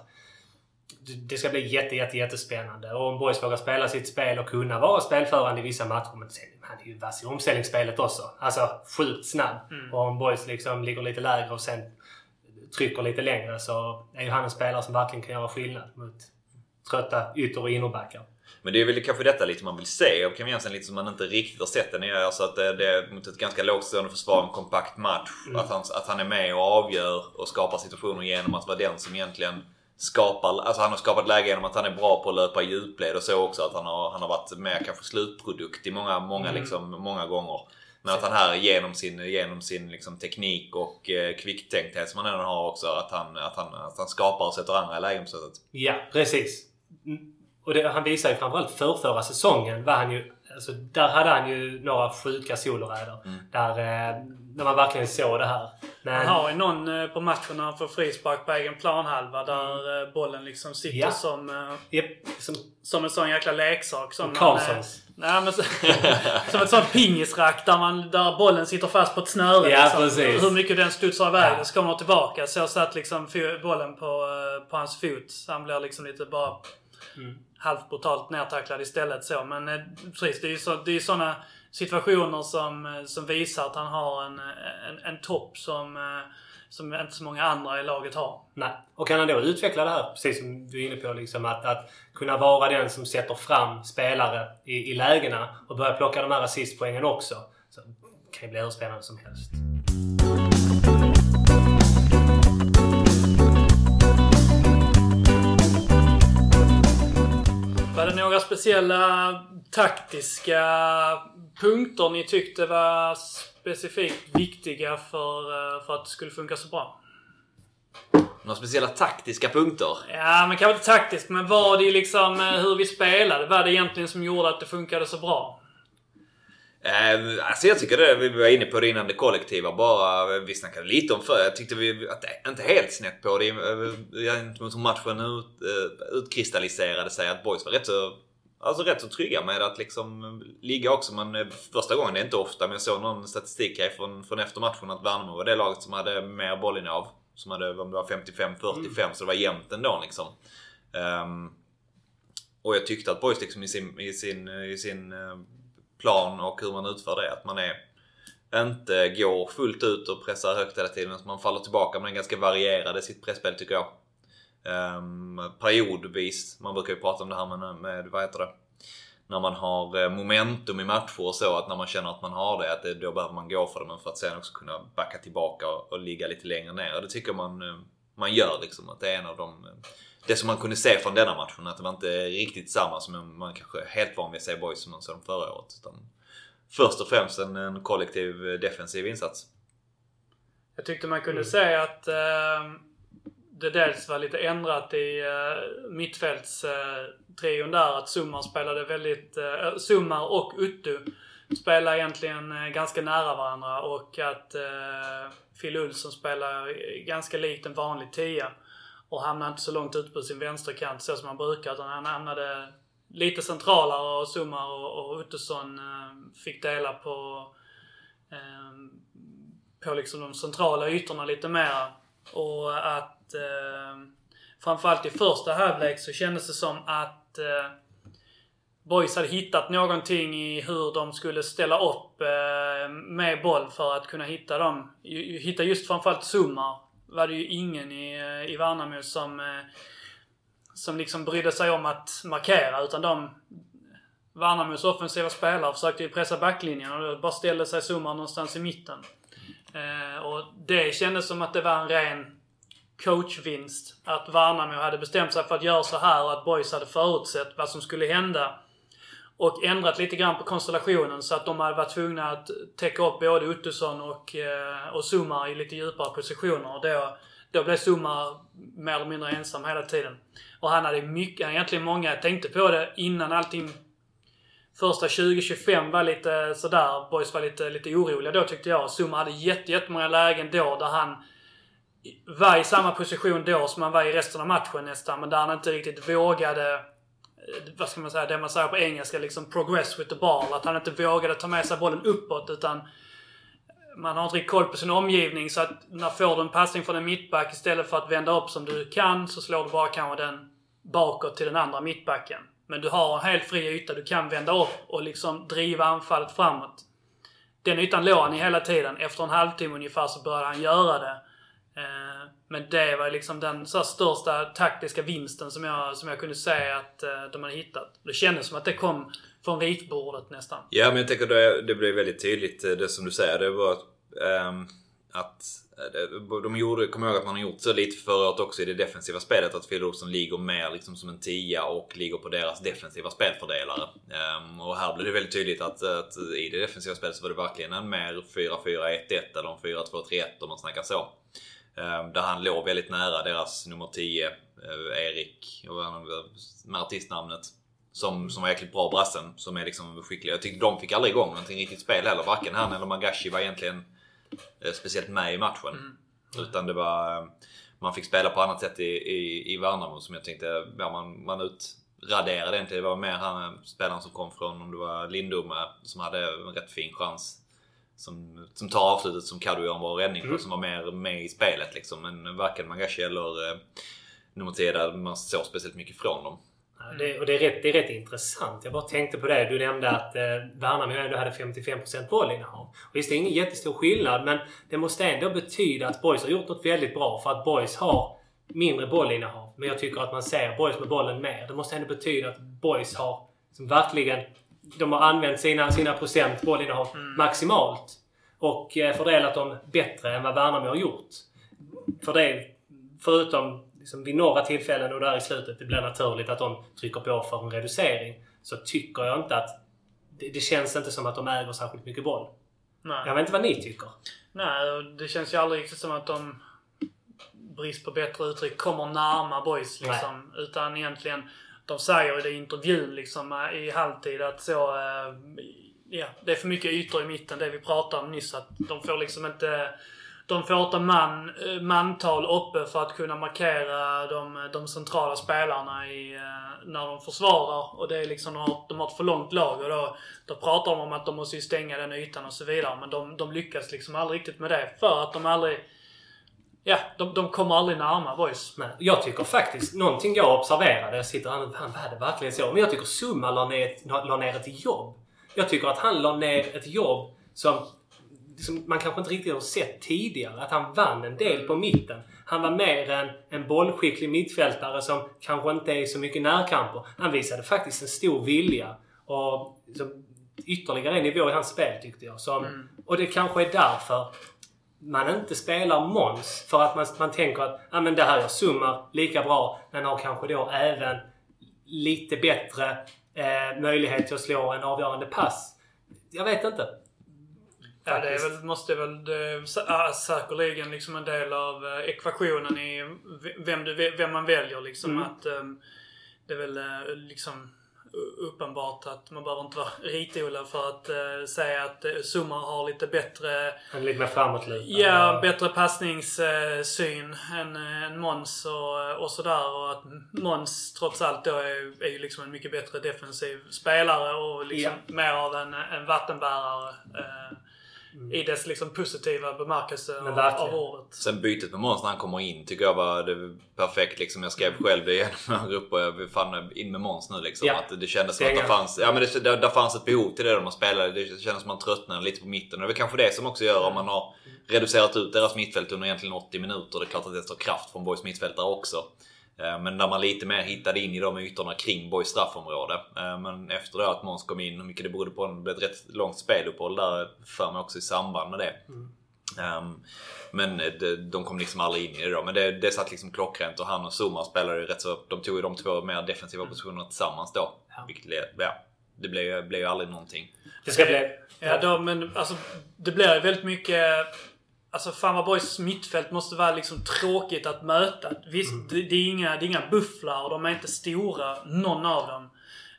Speaker 2: Det- ska bli jätte, jätte, jättespännande. Och om Boys vågar spela sitt spel och kunna vara spelförande i vissa matcher. Men sen, han är ju vass i omställningsspelet också. Alltså sjukt snabb.
Speaker 1: Mm.
Speaker 2: Och om Boys liksom ligger lite lägre och sen trycker lite längre så är ju han en spelare som verkligen kan göra skillnad mot trötta ytter och innerbackar.
Speaker 3: Men det är väl kanske detta lite man vill se av Kevin Jensen, lite som man inte riktigt har sett den. Är alltså att det, det är mot ett ganska lågt stående försvar, en kompakt match. Att, han, att han är med och avgör och skapar situationer genom att vara den som egentligen skapar, alltså han har skapat läge genom att han är bra på att löpa i djupled och så också att han har, han har varit med kanske slutprodukt i många, många, liksom, många gånger. Men att han här genom sin, genom sin liksom, teknik och eh, kvicktänkthet som han ändå har också, att han, att han, att han skapar och sätter andra i lägen på sättet.
Speaker 2: Ja, precis. Mm. Och det, han visar ju framförallt för förra säsongen var han ju... Alltså, där hade han ju några sjuka soloräder. Där, eh, där man verkligen såg det här. Men,
Speaker 1: Han har ju någon eh, på matchen när han får frispark på egen planhalva där eh, bollen liksom sitter
Speaker 2: Ja.
Speaker 1: som, eh,
Speaker 2: Japp, som
Speaker 1: som en sån jäkla leksak. Som
Speaker 2: Karlssons.
Speaker 1: Eh, nej, men så, (laughs) som ett sånt pingisrack där, man, där bollen sitter fast på ett snöre.
Speaker 2: Ja,
Speaker 1: liksom.
Speaker 2: precis.
Speaker 1: Hur mycket den studsar iväg
Speaker 2: Ja.
Speaker 1: så kommer den tillbaka. Så jag satt liksom bollen på, eh, på hans fot. Han blir liksom lite bara
Speaker 2: Mm.
Speaker 1: halvt brutalt nedtacklad istället. Så. Men eh, precis, det är ju så, det är såna situationer som, eh, som visar att han har en, en, en topp som, eh, som inte så många andra i laget har.
Speaker 2: Nej. Och kan han då utveckla det här, precis som du är inne på, liksom, att, att kunna vara den som sätter fram spelare i, i lägena och börja plocka de här assistpoängen också. Så det kan ju bli hur spännande som helst.
Speaker 1: Var det några speciella taktiska punkter ni tyckte var specifikt viktiga för, eh, för att det skulle funka så bra?
Speaker 3: Några speciella taktiska punkter?
Speaker 1: Ja, men kanske inte taktiskt, men var det liksom eh, hur vi spelade? Vad det egentligen som gjorde att det funkade så bra?
Speaker 3: Eh, alltså jag tycker det, vi var inne på det innan det kollektiva bara. Vi snackade lite om förr. Jag tyckte vi, att det inte helt snett på det. eh, Gentemot hur matchen ut, eh, utkristalliserade sig. Att boys var rätt så, alltså rätt så trygga med att liksom ligga också. Men eh, första gången, det är inte ofta, men jag såg någon statistik här från, från efter matchen att Värnamo var det laget som hade mer bollinnehav. Som hade, om det var 55-45, så det var jämnt ändå liksom. Ehm, och jag tyckte att Boys liksom i sin, i sin, i sin eh, plan och hur man utför det, att man är inte går fullt ut och pressar högt hela tiden. Man faller tillbaka. Man är ganska varierad i sitt presspel tycker jag. Um, periodvis. Man brukar ju prata om det här med, med vad heter det? När man har eh, momentum i matcher och så. Att när man känner att man har det, att det, då behöver man gå för det. Men för att sen också kunna backa tillbaka och, och ligga lite längre ner. Och det tycker jag man, eh, man gör liksom. Att det är en av de... Eh, det som man kunde se från denna matchen. Att det var inte riktigt samma som man kanske är helt van vid att se boys som man såg dem förra året. Utan först och främst en, en kollektiv defensiv insats.
Speaker 1: Jag tyckte man kunde säga att eh, det dels var lite ändrat i eh, uh, mittfältstrion eh, där. Att Summar spelade väldigt... Uh, Summar och Uttu spelade egentligen uh, ganska nära varandra och att uh, Phil Olsson spelar ganska likt en vanlig tia. Och hamnade inte så långt ut på sin vänsterkant så som han brukar. Utan han hamnade lite centralare och Summar och, och Uttusson fick dela på på liksom de centrala ytorna lite mer. Och att eh, framförallt i första halvlek så kändes det som att eh, Boys hade hittat någonting i hur de skulle ställa upp eh, med boll för att kunna hitta dem. Hitta just framförallt Summar var det ju ingen i, eh, i Värnamo som, eh, som liksom brydde sig om att markera. Utan de Värnamos offensiva spelare försökte ju pressa backlinjen och då bara ställde sig Summar någonstans i mitten. Eh, och det kändes som att det var en ren coachvinst. Att Värnamo hade bestämt sig för att göra så här och att Boys hade förutsett vad som skulle hända. Och ändrat lite grann på konstellationen så att de hade varit tvungna att täcka upp både Ottosson och, eh, och Sumar i lite djupare positioner. Och då, då blev Sumar mer eller mindre ensam hela tiden. Och han hade mycket, egentligen många tänkte på det innan allting första 20-25 var lite sådär, boys var lite, lite oroliga då tyckte jag. Summa hade jättemånga lägen då där han var i samma position då som han var i resten av matchen nästan. Men där han inte riktigt vågade, eh, vad ska man säga, det man säger på engelska liksom progress with the ball. Att han inte vågade ta med sig bollen uppåt utan man har inte riktigt koll på sin omgivning så att när får du en passning från en mittback istället för att vända upp som du kan så slår du bara kanske den bakåt till den andra mittbacken. Men du har en helt fri yta. Du kan vända upp och liksom driva anfallet framåt. Den ytan låg han i hela tiden. Efter en halvtimme ungefär så började han göra det. Eh, men det var liksom den så största taktiska vinsten som jag, som jag kunde säga att eh, de hade hittat. Det kändes som att det kom från ritbordet nästan.
Speaker 3: Ja, men jag tänker det, det blev väldigt tydligt eh, det som du säger. Det var um, att ehm, de gjorde, kommer ihåg att man har gjort så lite förra året också i det defensiva spelet. Att Phil Olsson ligger mer liksom som en tia och ligger på deras defensiva spelfördelare. Um, och här blev det väldigt tydligt att, att, i det defensiva spelet så var det verkligen en mer 4-4-1-1 eller en 4-2-3-1 om man snackar så. Um, där han låg väldigt nära deras nummer 10, uh, eh, Erik, och med artistnamnet. Som, som var jäkligt bra brassen, som är liksom skicklig. Jag tyckte de fick aldrig igång någonting riktigt spel heller. Varken han eller Magashi var egentligen Eh, speciellt med i matchen. Mm. Utan det var... Eh, man fick spela på annat sätt i, i, i Värnamo som jag tänkte ja, man, man utraderade inte. Det var mer han spelaren som kom från, om det var Lindome, som hade en rätt fin chans. Som, som tar avslutet som Kaddo gör en bra räddning på, mm. som var mer med i spelet liksom. Men varken Magashi eller eh, nummer 10 där man såg speciellt mycket från dem.
Speaker 2: Det, och det är, rätt, det är rätt intressant. Jag bara tänkte på det. Du nämnde att eh, Värnamo ändå hade 55% bollinnehav. Visst, det är ingen jättestor skillnad men det måste ändå betyda att Boys har gjort något väldigt bra för att Boys har mindre bollinnehav. Men jag tycker att man ser Boys med bollen mer. Det måste ändå betyda att Boys har som verkligen de har använt sina, sina procent bollinnehav mm. maximalt. Och eh, fördelat dem bättre än vad Värnamo har gjort. För det, förutom liksom vid några tillfällen och där i slutet det blir naturligt att de trycker på för en reducering. Så tycker jag inte att... Det, det känns inte som att de äger särskilt mycket boll. Nej. Jag vet inte vad ni tycker.
Speaker 1: Nej, det känns ju aldrig riktigt som att de, brist på bättre uttryck, kommer närma boys liksom. Nej. Utan egentligen, de säger i det intervjun liksom eh, i halvtid att så... Eh, ja, det är för mycket ytor i mitten, det vi pratade om nyss. Att de får liksom inte de får inte man, eh, mantal uppe för att kunna markera de, de centrala spelarna i, eh, när de försvarar. Och det är liksom, de har, ett för långt lag och då, då pratar de om att de måste stänga den ytan och så vidare. Men de, de lyckas liksom aldrig riktigt med det. För att de aldrig... Ja, de, de kommer aldrig närma boys.
Speaker 2: Men jag tycker faktiskt, någonting jag observerade, jag sitter här var det verkligen så? Men jag tycker Summa la ner, ett, la ner ett jobb. Jag tycker att han la ner ett jobb som liksom, man kanske inte riktigt har sett tidigare. Att han vann en del på mitten. Han var mer en, en bollskicklig mittfältare som kanske inte är så mycket närkamper. Han visade faktiskt en stor vilja. Och liksom, ytterligare en nivå i hans spel tyckte jag. Som, mm. Och det kanske är därför man inte spelar Måns. För att man, man tänker att ah, men det här gör Summar lika bra, men har kanske då även lite bättre eh, möjlighet till att slå en avgörande pass. Jag vet inte.
Speaker 1: Ja, det är väl, måste väl det är sä- säkerligen liksom en del av eh, ekvationen i vem, du, vem man väljer. Liksom
Speaker 2: Mm.
Speaker 1: att ehm, Det är väl eh, liksom uppenbart att man behöver inte vara (laughs) ritola för att eh, säga att uh, Sumar har lite bättre
Speaker 2: Han är lite mer framåtlutad.
Speaker 1: Ja, bättre passningssyn än, eh, än Måns och, och sådär. Och att Måns trots allt då är, är ju liksom en mycket bättre defensiv spelare och liksom mer av en, en vattenbärare. Eh, I dess liksom positiva bemärkelse av, av ordet.
Speaker 3: Sen bytet med Måns när han kommer in tycker jag var det perfekt. Liksom. Jag skrev själv det i en av (laughs) mina grupper. Jag fan in med Måns nu liksom.
Speaker 2: Ja.
Speaker 3: Att det kändes som att det fanns, ja, men det, där, där fanns ett behov till det de spelade. Det kändes som att man tröttnade lite på mitten. Och det är kanske det som också gör om man har reducerat ut deras mittfält under egentligen 80 minuter. Det är klart att det tar kraft från Boys mittfältare också. Eh, Men när man lite mer hittade in i de ytorna kring Boys straffområde. Eh, Men efter det att Måns kom in, hur mycket det berodde på, det blev ett rätt långt speluppehåll där för mig också i samband med det. Ehm, men eh, de, de kom liksom aldrig in i det då. Men det, det satt liksom klockrent och han och Zuma spelade ju rätt så... De tog ju de två mer defensiva positionerna tillsammans då.
Speaker 2: Ja.
Speaker 3: Vilket, ja, det blev blev ju aldrig någonting.
Speaker 2: Det ska bli...
Speaker 1: Ja, då, men alltså det blir ju väldigt mycket... Alltså fan vad Boys mittfält måste vara liksom tråkigt att möta. Visst, det, det, är inga, det är inga bufflar och de är inte stora, någon av dem.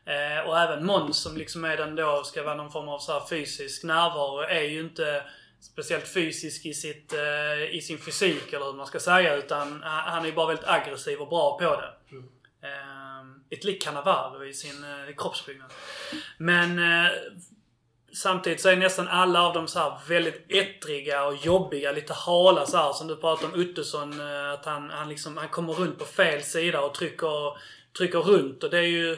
Speaker 1: Eh, och även Måns som liksom är den då, ska vara någon form av så fysisk närvaro, är ju inte speciellt fysisk i, sitt, eh, i sin fysik eller hur man ska säga. Utan han han är ju bara väldigt aggressiv och bra på det. Eh, ett likt Cannavaro i sin eh, kroppsbyggnad. Men eh, Samtidigt så är nästan alla av dem så här väldigt ettriga och jobbiga, lite hala så här Som du pratade om Uttesson, eh, att han, han liksom, han kommer runt på fel sida och trycker, trycker runt och det är ju...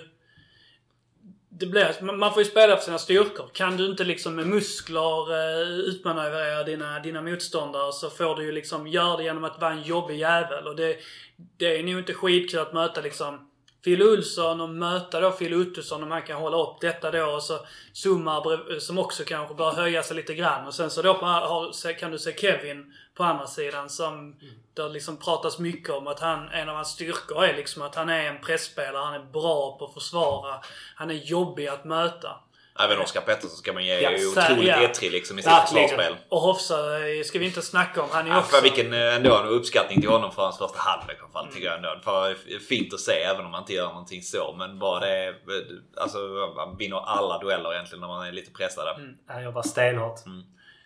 Speaker 1: Det blir, man- får ju spela för sina styrkor. Kan du inte liksom med muskler eh, utmanövrera dina, dina motståndare så får du ju liksom göra det genom att vara en jobbig jävel. Och det, det är nog inte skitkul att möta liksom Phil Ulsson och möta då Phil Ottosson om han kan hålla upp detta då. Och så Summar som också kanske bör höja sig lite grann. Och sen så då har, kan du se Kevin på andra sidan som det liksom pratas mycket om att han, en av hans styrkor är liksom att han är en pressspelare. Han är bra på att försvara. Han är jobbig att möta.
Speaker 3: Även Oskar Pettersson ska man ge
Speaker 2: Ja,
Speaker 3: är otroligt
Speaker 1: ja.
Speaker 3: ettrig liksom i sitt försvarsspel.
Speaker 1: Och Hofsa eh, ska vi inte snacka om. Han är
Speaker 3: Ja,
Speaker 1: också...
Speaker 3: för vilken eh, ändå en uppskattning till honom för hans första halvlek fall, tycker jag ändå. För det är fint att se även om han inte gör någonting så. Men bara det Alltså han vinner alla dueller egentligen när man är lite pressad.
Speaker 2: Han jobbar stenhårt.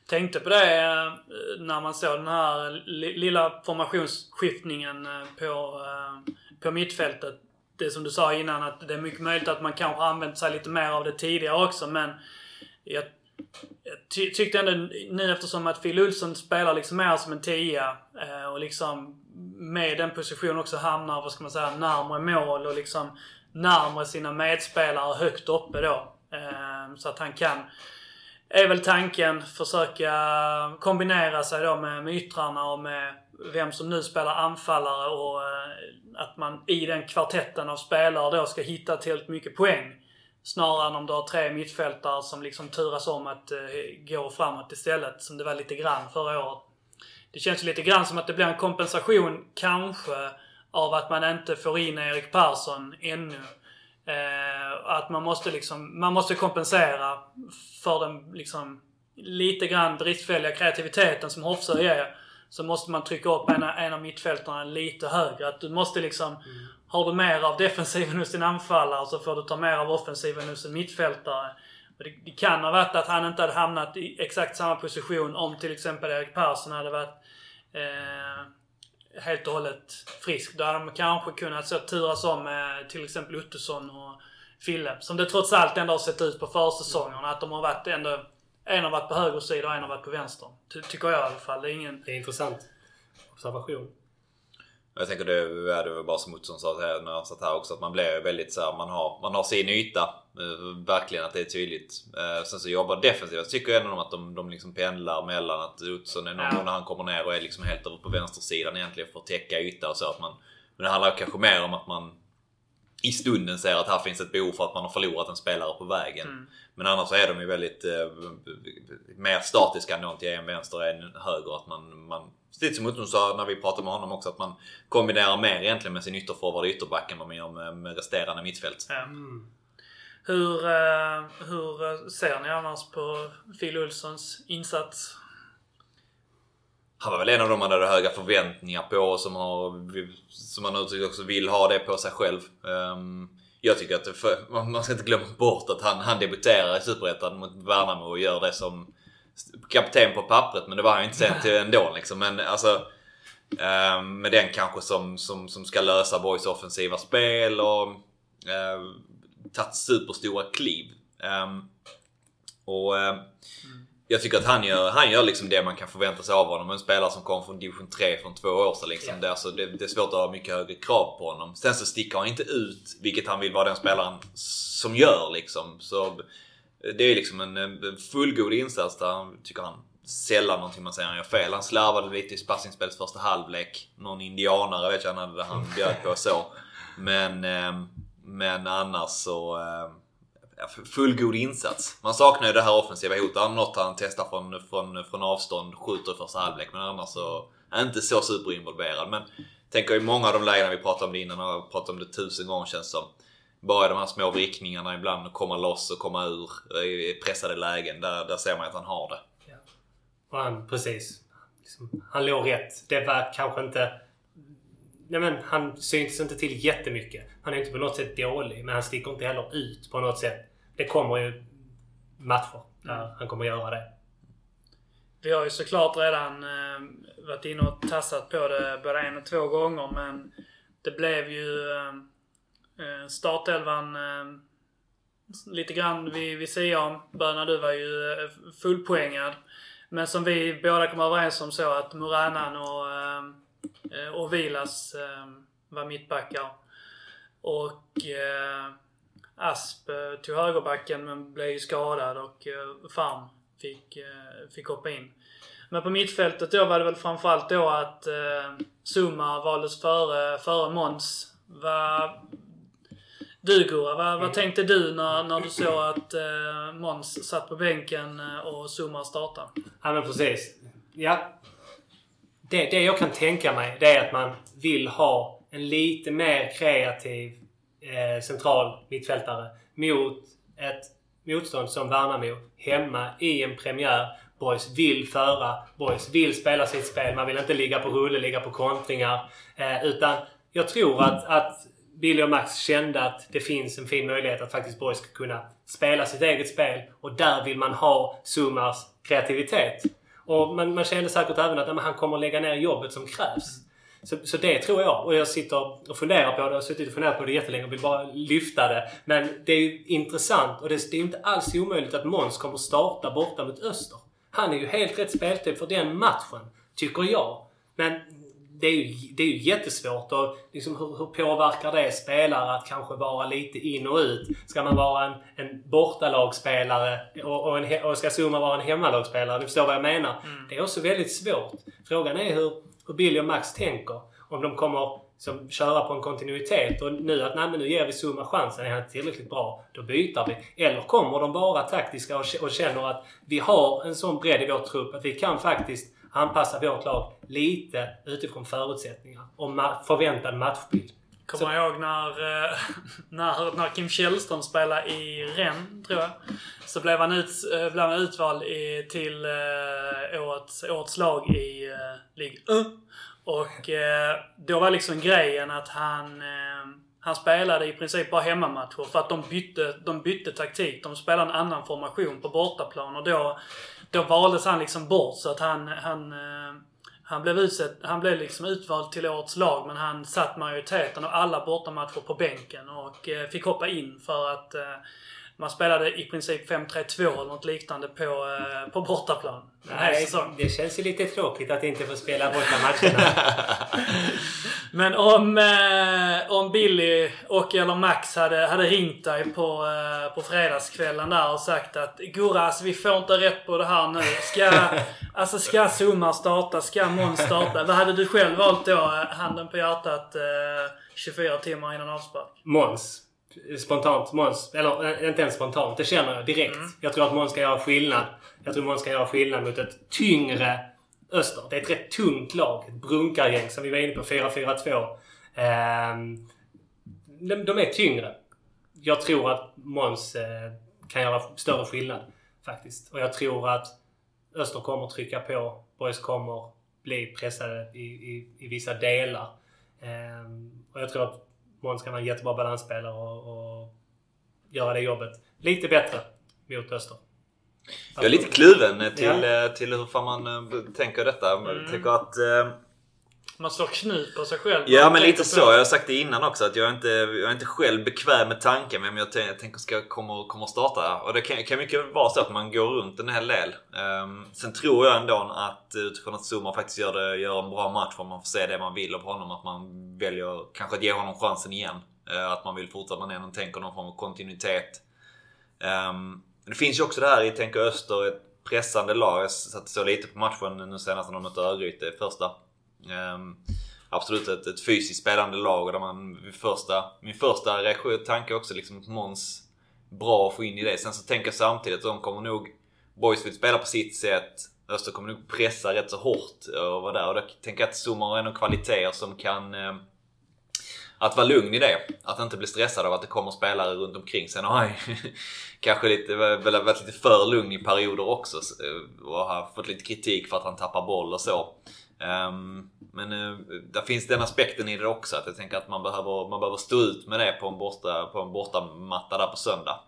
Speaker 1: Tänkte på det eh, när man såg den här li- lilla formationsskiftningen eh, på, eh, på mittfältet. Det som du sa innan att det är mycket möjligt att man kanske använt sig lite mer av det tidigare också men jag, jag ty- tyckte ändå nu eftersom att Phil Olsson spelar liksom mer som en tia eh, och liksom med den positionen också hamnar, vad ska man säga, närmare mål och liksom närmare sina medspelare högt uppe då. Eh, Så att han kan är väl tanken försöka kombinera sig då med, med yttrarna och med vem som nu spelar anfallare och eh, att man i den kvartetten av spelare då ska hitta tillräckligt mycket poäng. Snarare än om du har tre mittfältare som liksom turas om att eh, gå framåt istället, som det var lite grann förra året. Det känns lite grann som att det blir en kompensation, kanske, av att man inte får in Erik Persson ännu. Eh, att man måste liksom, man måste kompensera för den liksom lite grann bristfälliga kreativiteten som Hofsö ger. Så måste man trycka upp en, en av mittfältarna lite högre. Att du måste liksom, har du mer av defensiven hos din anfallare så får du ta mer av offensiven hos en mittfältare. Det, det kan ha varit att han inte hade hamnat i exakt samma position om till exempel Erik Persson hade varit eh, helt och hållet frisk. Då hade de kanske kunnat så turas om med till exempel Ottosson och Fille. Som det trots allt ändå har sett ut på försäsongerna. Att de har varit ändå... En har varit på höger sida och en har varit på vänster. Ty- tycker jag i alla fall. Det är ingen...
Speaker 2: Det är intressant observation.
Speaker 3: Jag tänker det är det var bara som Ottosson sa här, när han satt här också att man blir väldigt så här, man har, man har sin yta. Eh, verkligen att det är tydligt. Eh, sen så jobbar defensivt. Jag tycker ändå att de, de liksom pendlar mellan att Ottosson är någon
Speaker 1: Ja.
Speaker 3: gång när han kommer ner och är liksom helt över på vänstersidan egentligen för att täcka yta och så. Att man, men det handlar kanske mer om att man i stunden ser att här finns ett behov för att man har förlorat en spelare på vägen.
Speaker 1: Mm.
Speaker 3: Men annars så är de ju väldigt eh, mer statiska ändå till en vänster än höger. Att man, man, lite som Ottosson sa när vi pratade med honom också, att man kombinerar mer egentligen med sin ytterforward och ytterback än vad man gör med, med resterande mittfält.
Speaker 1: Ja. Hur, eh, hur eh, ser ni annars på Phil Olssons insats?
Speaker 3: Han var väl en av dem man hade höga förväntningar på och som, har, som man uttryckt också vill ha det på sig själv. Um, jag tycker att för, man ska inte glömma bort att han, han debuterar i Superettan mot Värnamo och gör det som kapten på pappret. Men det var han ju inte sen till (laughs) ändå liksom. Men alltså um, med den kanske som, som, som ska lösa Boys offensiva spel och uh, tagit superstora kliv. Um, och uh, jag tycker att han gör, han gör liksom det man kan förvänta sig av honom. En spelare som kom från division 3 från två år sedan. Liksom. Yeah. Det, är alltså, det, det, är svårt att ha mycket högre krav på honom. Sen så sticker han inte ut, vilket han vill vara den spelaren som gör. Liksom. Så det är liksom en, en fullgod insats där han, tycker han sällan någonting man säger han gör fel. Han slarvade lite i passningsspelets första halvlek. Någon indianare vet jag han, hade, han bjöd på så. Men, ehm, men annars så ehm, fullgod insats. Man saknar ju det här offensiva hotet. Något han testar från, från, från avstånd, skjuter i första halvlek. Men annars så är inte så superinvolverad. Men tänker i många av de lägena vi pratade om det innan och pratat om det tusen gånger känns som. Bara de här små vrickningarna ibland, och komma loss och komma ur eh, i pressade lägen. Där, där ser man att han har det. Ja.
Speaker 2: Och han, precis. Liksom, han låg rätt. Det var kanske inte... Nej men han syntes inte till jättemycket. Han är inte på något sätt dålig, men han sticker inte heller ut på något sätt det kommer ju matcher där han kommer göra det.
Speaker 1: Vi har ju såklart redan eh, varit inne och tassat på det både en och två gånger men det blev ju eh, eh startelvan eh, lite grann vid, vid sidan. Böna du var ju eh, fullpoängad. Men som vi båda kom överens om så att Muranan och, eh, och Vilas var mittbackar. Och Asp eh, tog högerbacken men blev skadad och eh, Farm fick, eh, fick hoppa in. Men på mittfältet då var det väl framförallt då att eh, Zuma valdes före, före Måns. Du Gurra, vad, vad tänkte du när, när du såg att eh, Måns satt på bänken och Zuma startade?
Speaker 2: Ja men precis. Ja. Det, det jag kan tänka mig det är att man vill ha en lite mer kreativ eh, central mittfältare mot ett motstånd som Värnamo hemma i en premiär. Boys vill föra. Boys vill spela sitt spel. Man vill inte ligga på rulle, ligga på kontringar. Eh, utan jag tror att, att Billy och Max kände att det finns en fin möjlighet att faktiskt Boys ska kunna spela sitt eget spel. Och där vill man ha Summars kreativitet. Och man, man kände säkert även att han kommer lägga ner jobbet som krävs. Så, så det tror jag. Och jag sitter och funderar på det. Jag har suttit och funderat på det jättelänge och vill bara lyfta det. Men det är ju intressant och det, det är inte alls omöjligt att Måns kommer starta borta mot Öster. Han är ju helt rätt speltyp för den matchen, tycker jag. Men det är ju, det är ju jättesvårt och liksom hur, hur påverkar det spelare att kanske vara lite in och ut? Ska man vara en, en bortalagsspelare och, och, en, och ska Zuma vara en hemmalagsspelare? Ni förstår vad jag menar? Mm. Det är också väldigt svårt. Frågan är hur, hur Billy och Max tänker. Om de kommer som, köra på en kontinuitet och nu att nej, men nu ger vi Zuma chansen. Är han inte tillräckligt bra, då byter vi. Eller kommer de bara taktiska och, och känner att vi har en sån bredd i vår trupp att vi kan faktiskt anpassa vårt lag lite utifrån förutsättningar och ma förväntad matchbild.
Speaker 1: Kommer jag ihåg när, eh, (laughs) när, när Kim Källström spelade i Rennes, tror jag. Så blev han, ut, eh, blev han utvald i, till uh, årets, årets lag i uh, Ligue 1. Och uh, då var liksom grejen att han, uh, han spelade i princip bara hemmamatcher för att de bytte, de bytte taktik. De spelade en annan formation på bortaplan och då, då valdes han liksom bort så att han, han han blev, utsett, han blev liksom utvald till årets lag men han satt majoriteten av alla bortamatcher på bänken och eh, fick hoppa in för att eh, man spelade i princip 5-3-2 eller något liknande på, eh, på bortaplan.
Speaker 2: Nej, det känns ju lite tråkigt att inte få spela bortamatcherna. (laughs)
Speaker 1: Men om, eh, om Billy och eller Max hade, hade ringt dig på, eh, på fredagskvällen där och sagt att Gurra, alltså, vi får inte rätt på det här nu. Ska, alltså, ska Sumar starta? Ska Måns starta? Vad hade du själv valt då? Handen på hjärtat eh, 24 timmar innan avspark?
Speaker 2: Måns spontant Måns, eller eh, inte ens spontant, det känner jag direkt. Mm. Jag tror att Måns ska göra skillnad. Jag tror Måns ska göra skillnad mot ett tyngre Öster. Det är ett rätt tungt lag. Ett brunkargäng som vi var inne på, 4-4-2. Eh, de, de är tyngre. jag tror att Måns eh, kan göra större skillnad. Faktiskt. Och jag tror att Öster kommer trycka på. Boys kommer bli pressade i, i, i vissa delar. Ehm, och jag tror att Måns kan vara en jättebra balansspelare och, och göra det jobbet lite bättre mot Öster.
Speaker 3: Jag är lite kluven till,
Speaker 2: Ja.
Speaker 3: eh, till hur fan man eh, tänker detta.
Speaker 1: Mm.
Speaker 3: Jag tänker att... Eh,
Speaker 1: Man slår knut på sig själv.
Speaker 3: Ja men lite så. Jag har sagt det innan också att jag är inte, jag är inte själv bekväm med tanken vem jag, jag tänker ska komma kommer starta. Och det kan, kan mycket vara så att man går runt en hel del. Ehm, sen tror jag ändå att utifrån att Zuma faktiskt gör, det, gör en bra match och man får se det man vill av honom. Att man väljer kanske att ge honom chansen igen. Eh, att man vill fortsätta man ändå tänker någon form av kontinuitet. Ehm, det finns ju också det här i Tänker Öster, ett pressande lag. Jag satt så lite på matchen nu senast när de mötte Örgryte i första. Ehm, absolut ett, ett fysiskt spelande lag och där man vid första, min första reaktion, tanke också liksom att Måns bra att få in i det. Sen så tänker jag samtidigt att de kommer nog, Boys vill spela på sitt sätt. Öster kommer nog pressa rätt så hårt och vara där. Och då tänker jag att Zuma har ändå kvaliteter som kan eh, att vara lugn i det. Att inte bli stressad av att det kommer spelare runt omkring. Sen har han (laughs) kanske lite, varit lite för lugn i perioder också. Eh, och har fått lite kritik för att han tappar boll och så. Ehm, men uh, där finns den aspekten i det också. Att jag tänker att man behöver, man behöver stå ut med det på en, borta, på en bortamatta där på söndag.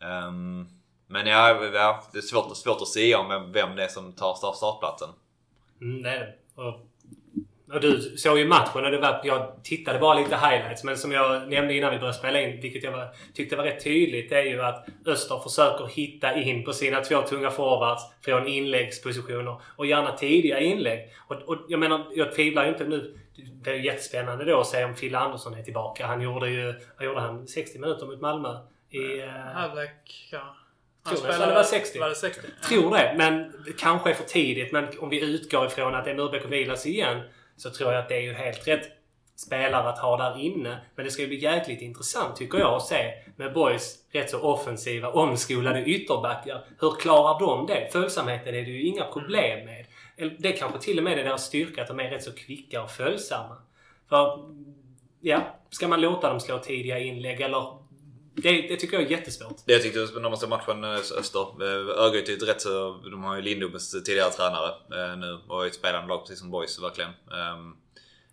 Speaker 3: Ehm, men ja, ja, det är svårt, svårt att säga om vem, det är som tar startplatsen.
Speaker 2: Mm, det är det. Och, och du såg ju matchen och det var, jag tittade bara lite highlights. Men som jag nämnde innan vi började spela in, vilket jag var, tyckte var rätt tydligt, det är ju att Öster försöker hitta in på sina två tunga forwards från inläggspositioner. Och gärna tidiga inlägg. Och, och jag menar, jag tvivlar ju inte nu. Det är ju jättespännande då att se om Fille Andersson är tillbaka. Han gjorde ju, vad gjorde han? 60 minuter mot Malmö? I, eh,
Speaker 1: Halvlek, ja.
Speaker 2: Tror nästan det var 60.
Speaker 1: Var det 60?
Speaker 2: Tror det, men det kanske är för tidigt. Men om vi utgår ifrån att det är Murbeck och Vilas igen så tror jag att det är ju helt rätt spelare att ha där inne. Men det ska ju bli jäkligt intressant tycker jag att se med Boys rätt så offensiva, omskolade ytterbackar. Hur klarar de det? Följsamheten är det ju inga problem med. Det kanske till och med är deras styrka att de är rätt så kvicka och följsamma. För, ja, ska man låta dem slå tidiga inlägg eller? Det, det tycker jag är jättesvårt.
Speaker 3: Det jag tyckte när man såg matchen eh, Öster. Eh, Örgryte är ett rätt så... De har ju Lindobes tidigare tränare eh, nu och är ett spelande lag precis som Boys verkligen. Ehm,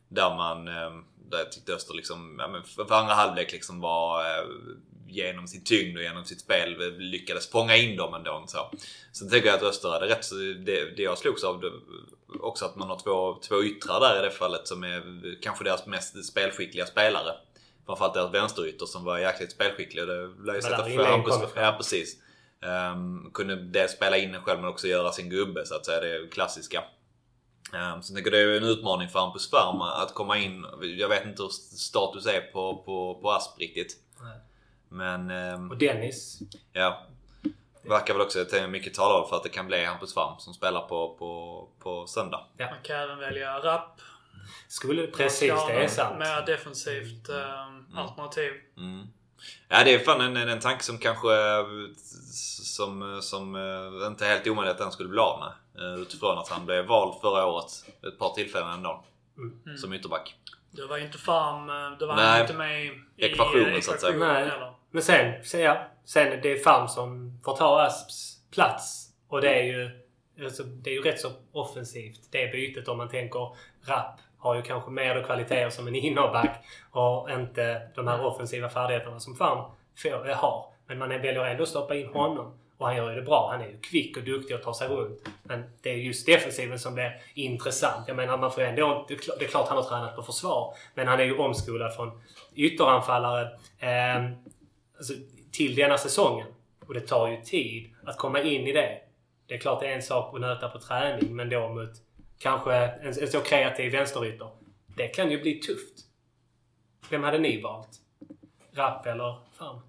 Speaker 3: där man... Ehm, där jag tyckte Öster liksom... Ja, men för andra halvlek liksom var... Genom sin tyngd och genom sitt spel lyckades fånga in dem ändå. Så. Sen tycker jag att Öster hade rätt så... Det, det jag slogs av det, också att man har två, två yttrar där i det fallet som är kanske deras mest spelskickliga spelare. Framförallt deras vänsterytter som var jäkligt spelskickliga. Det lär ju sätta Hampus. Ja, precis. Um, kunde dels spela in den själv men också göra sin gubbe så att säga. Det är klassiska. Um, så jag tänker det är en utmaning för Hampus Färm att komma in. Jag vet inte hur status är på, på, på Asp riktigt.
Speaker 2: Nej.
Speaker 3: Men ehm,
Speaker 2: Och Dennis.
Speaker 3: ja. Verkar väl också, jag mycket talar för att det kan bli Hampus Färm som spelar på, på, på söndag.
Speaker 1: Man kan även välja rapp.
Speaker 2: Skulle precis, det är sant.
Speaker 1: Mer defensivt eh, alternativ.
Speaker 3: Mm. Ja, det är fan en, en, tanke som kanske som, som eh, inte är helt omöjligt att den skulle bli av med. Eh, Utifrån att han blev vald förra året ett par tillfällen ändå.
Speaker 2: Mm.
Speaker 3: Som ytterback.
Speaker 1: Det var ju inte Farm, eh, det var
Speaker 3: Nej.
Speaker 1: inte med i
Speaker 3: Ekvationen,
Speaker 1: eh,
Speaker 3: så att säga.
Speaker 2: Nej. Men sen, sen, ja, sen det är Fam som får ta Asps plats. Och det är ju, alltså, det är ju rätt så offensivt det bytet om man tänker Rapp har ju kanske mer kvaliteter som en innerback och inte de här offensiva färdigheterna som Fan eh, har. Men man väljer ändå att stoppa in honom. Och han gör ju det bra. Han är ju kvick och duktig och tar sig runt. Men det är just defensiven som blir intressant. Jag menar, man får ändå... Det är klart- det är klart han har tränat på försvar. Men han är ju omskolad från ytteranfallare eh, alltså, till denna säsongen. Och det tar ju tid att komma in i det. Det är klart det är en sak att nöta på träning, men då mot kanske en, en så kreativ vänsterytter. Det kan ju bli tufft. Vem hade ni valt? Rapp eller fan?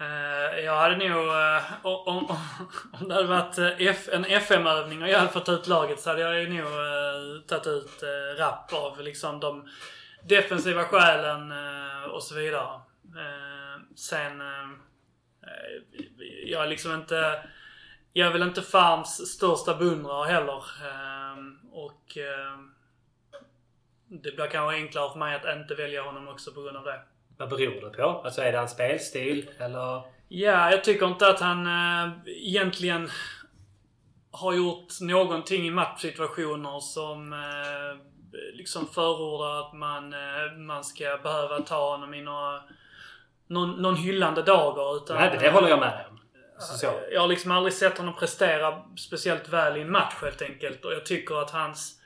Speaker 1: Uh, eh, jag hade nog... Uh, om, om, (laughs) om det hade varit eh, F, en FM-övning och jag hade fått ut laget så hade jag ju nog uh, tagit ut uh, Rapp av liksom de defensiva skälen och så vidare. Sen... jag är liksom inte... Jag är väl inte Farms största beundrare heller. Eh, och... eh, det blir kanske enklare för mig att inte välja honom också på grund av det.
Speaker 2: Vad beror det på? Alltså är det hans spelstil eller?
Speaker 1: Ja, jag tycker inte att han äh, egentligen har gjort någonting i matchsituationer som äh, liksom förordar att man, äh, man ska behöva ta honom i några, någon, någon hyllande dager. Utan,
Speaker 2: Nej, det håller jag med om. Social.
Speaker 1: Eh, jag har liksom aldrig sett honom prestera speciellt väl i en match helt enkelt. Och jag tycker att hans,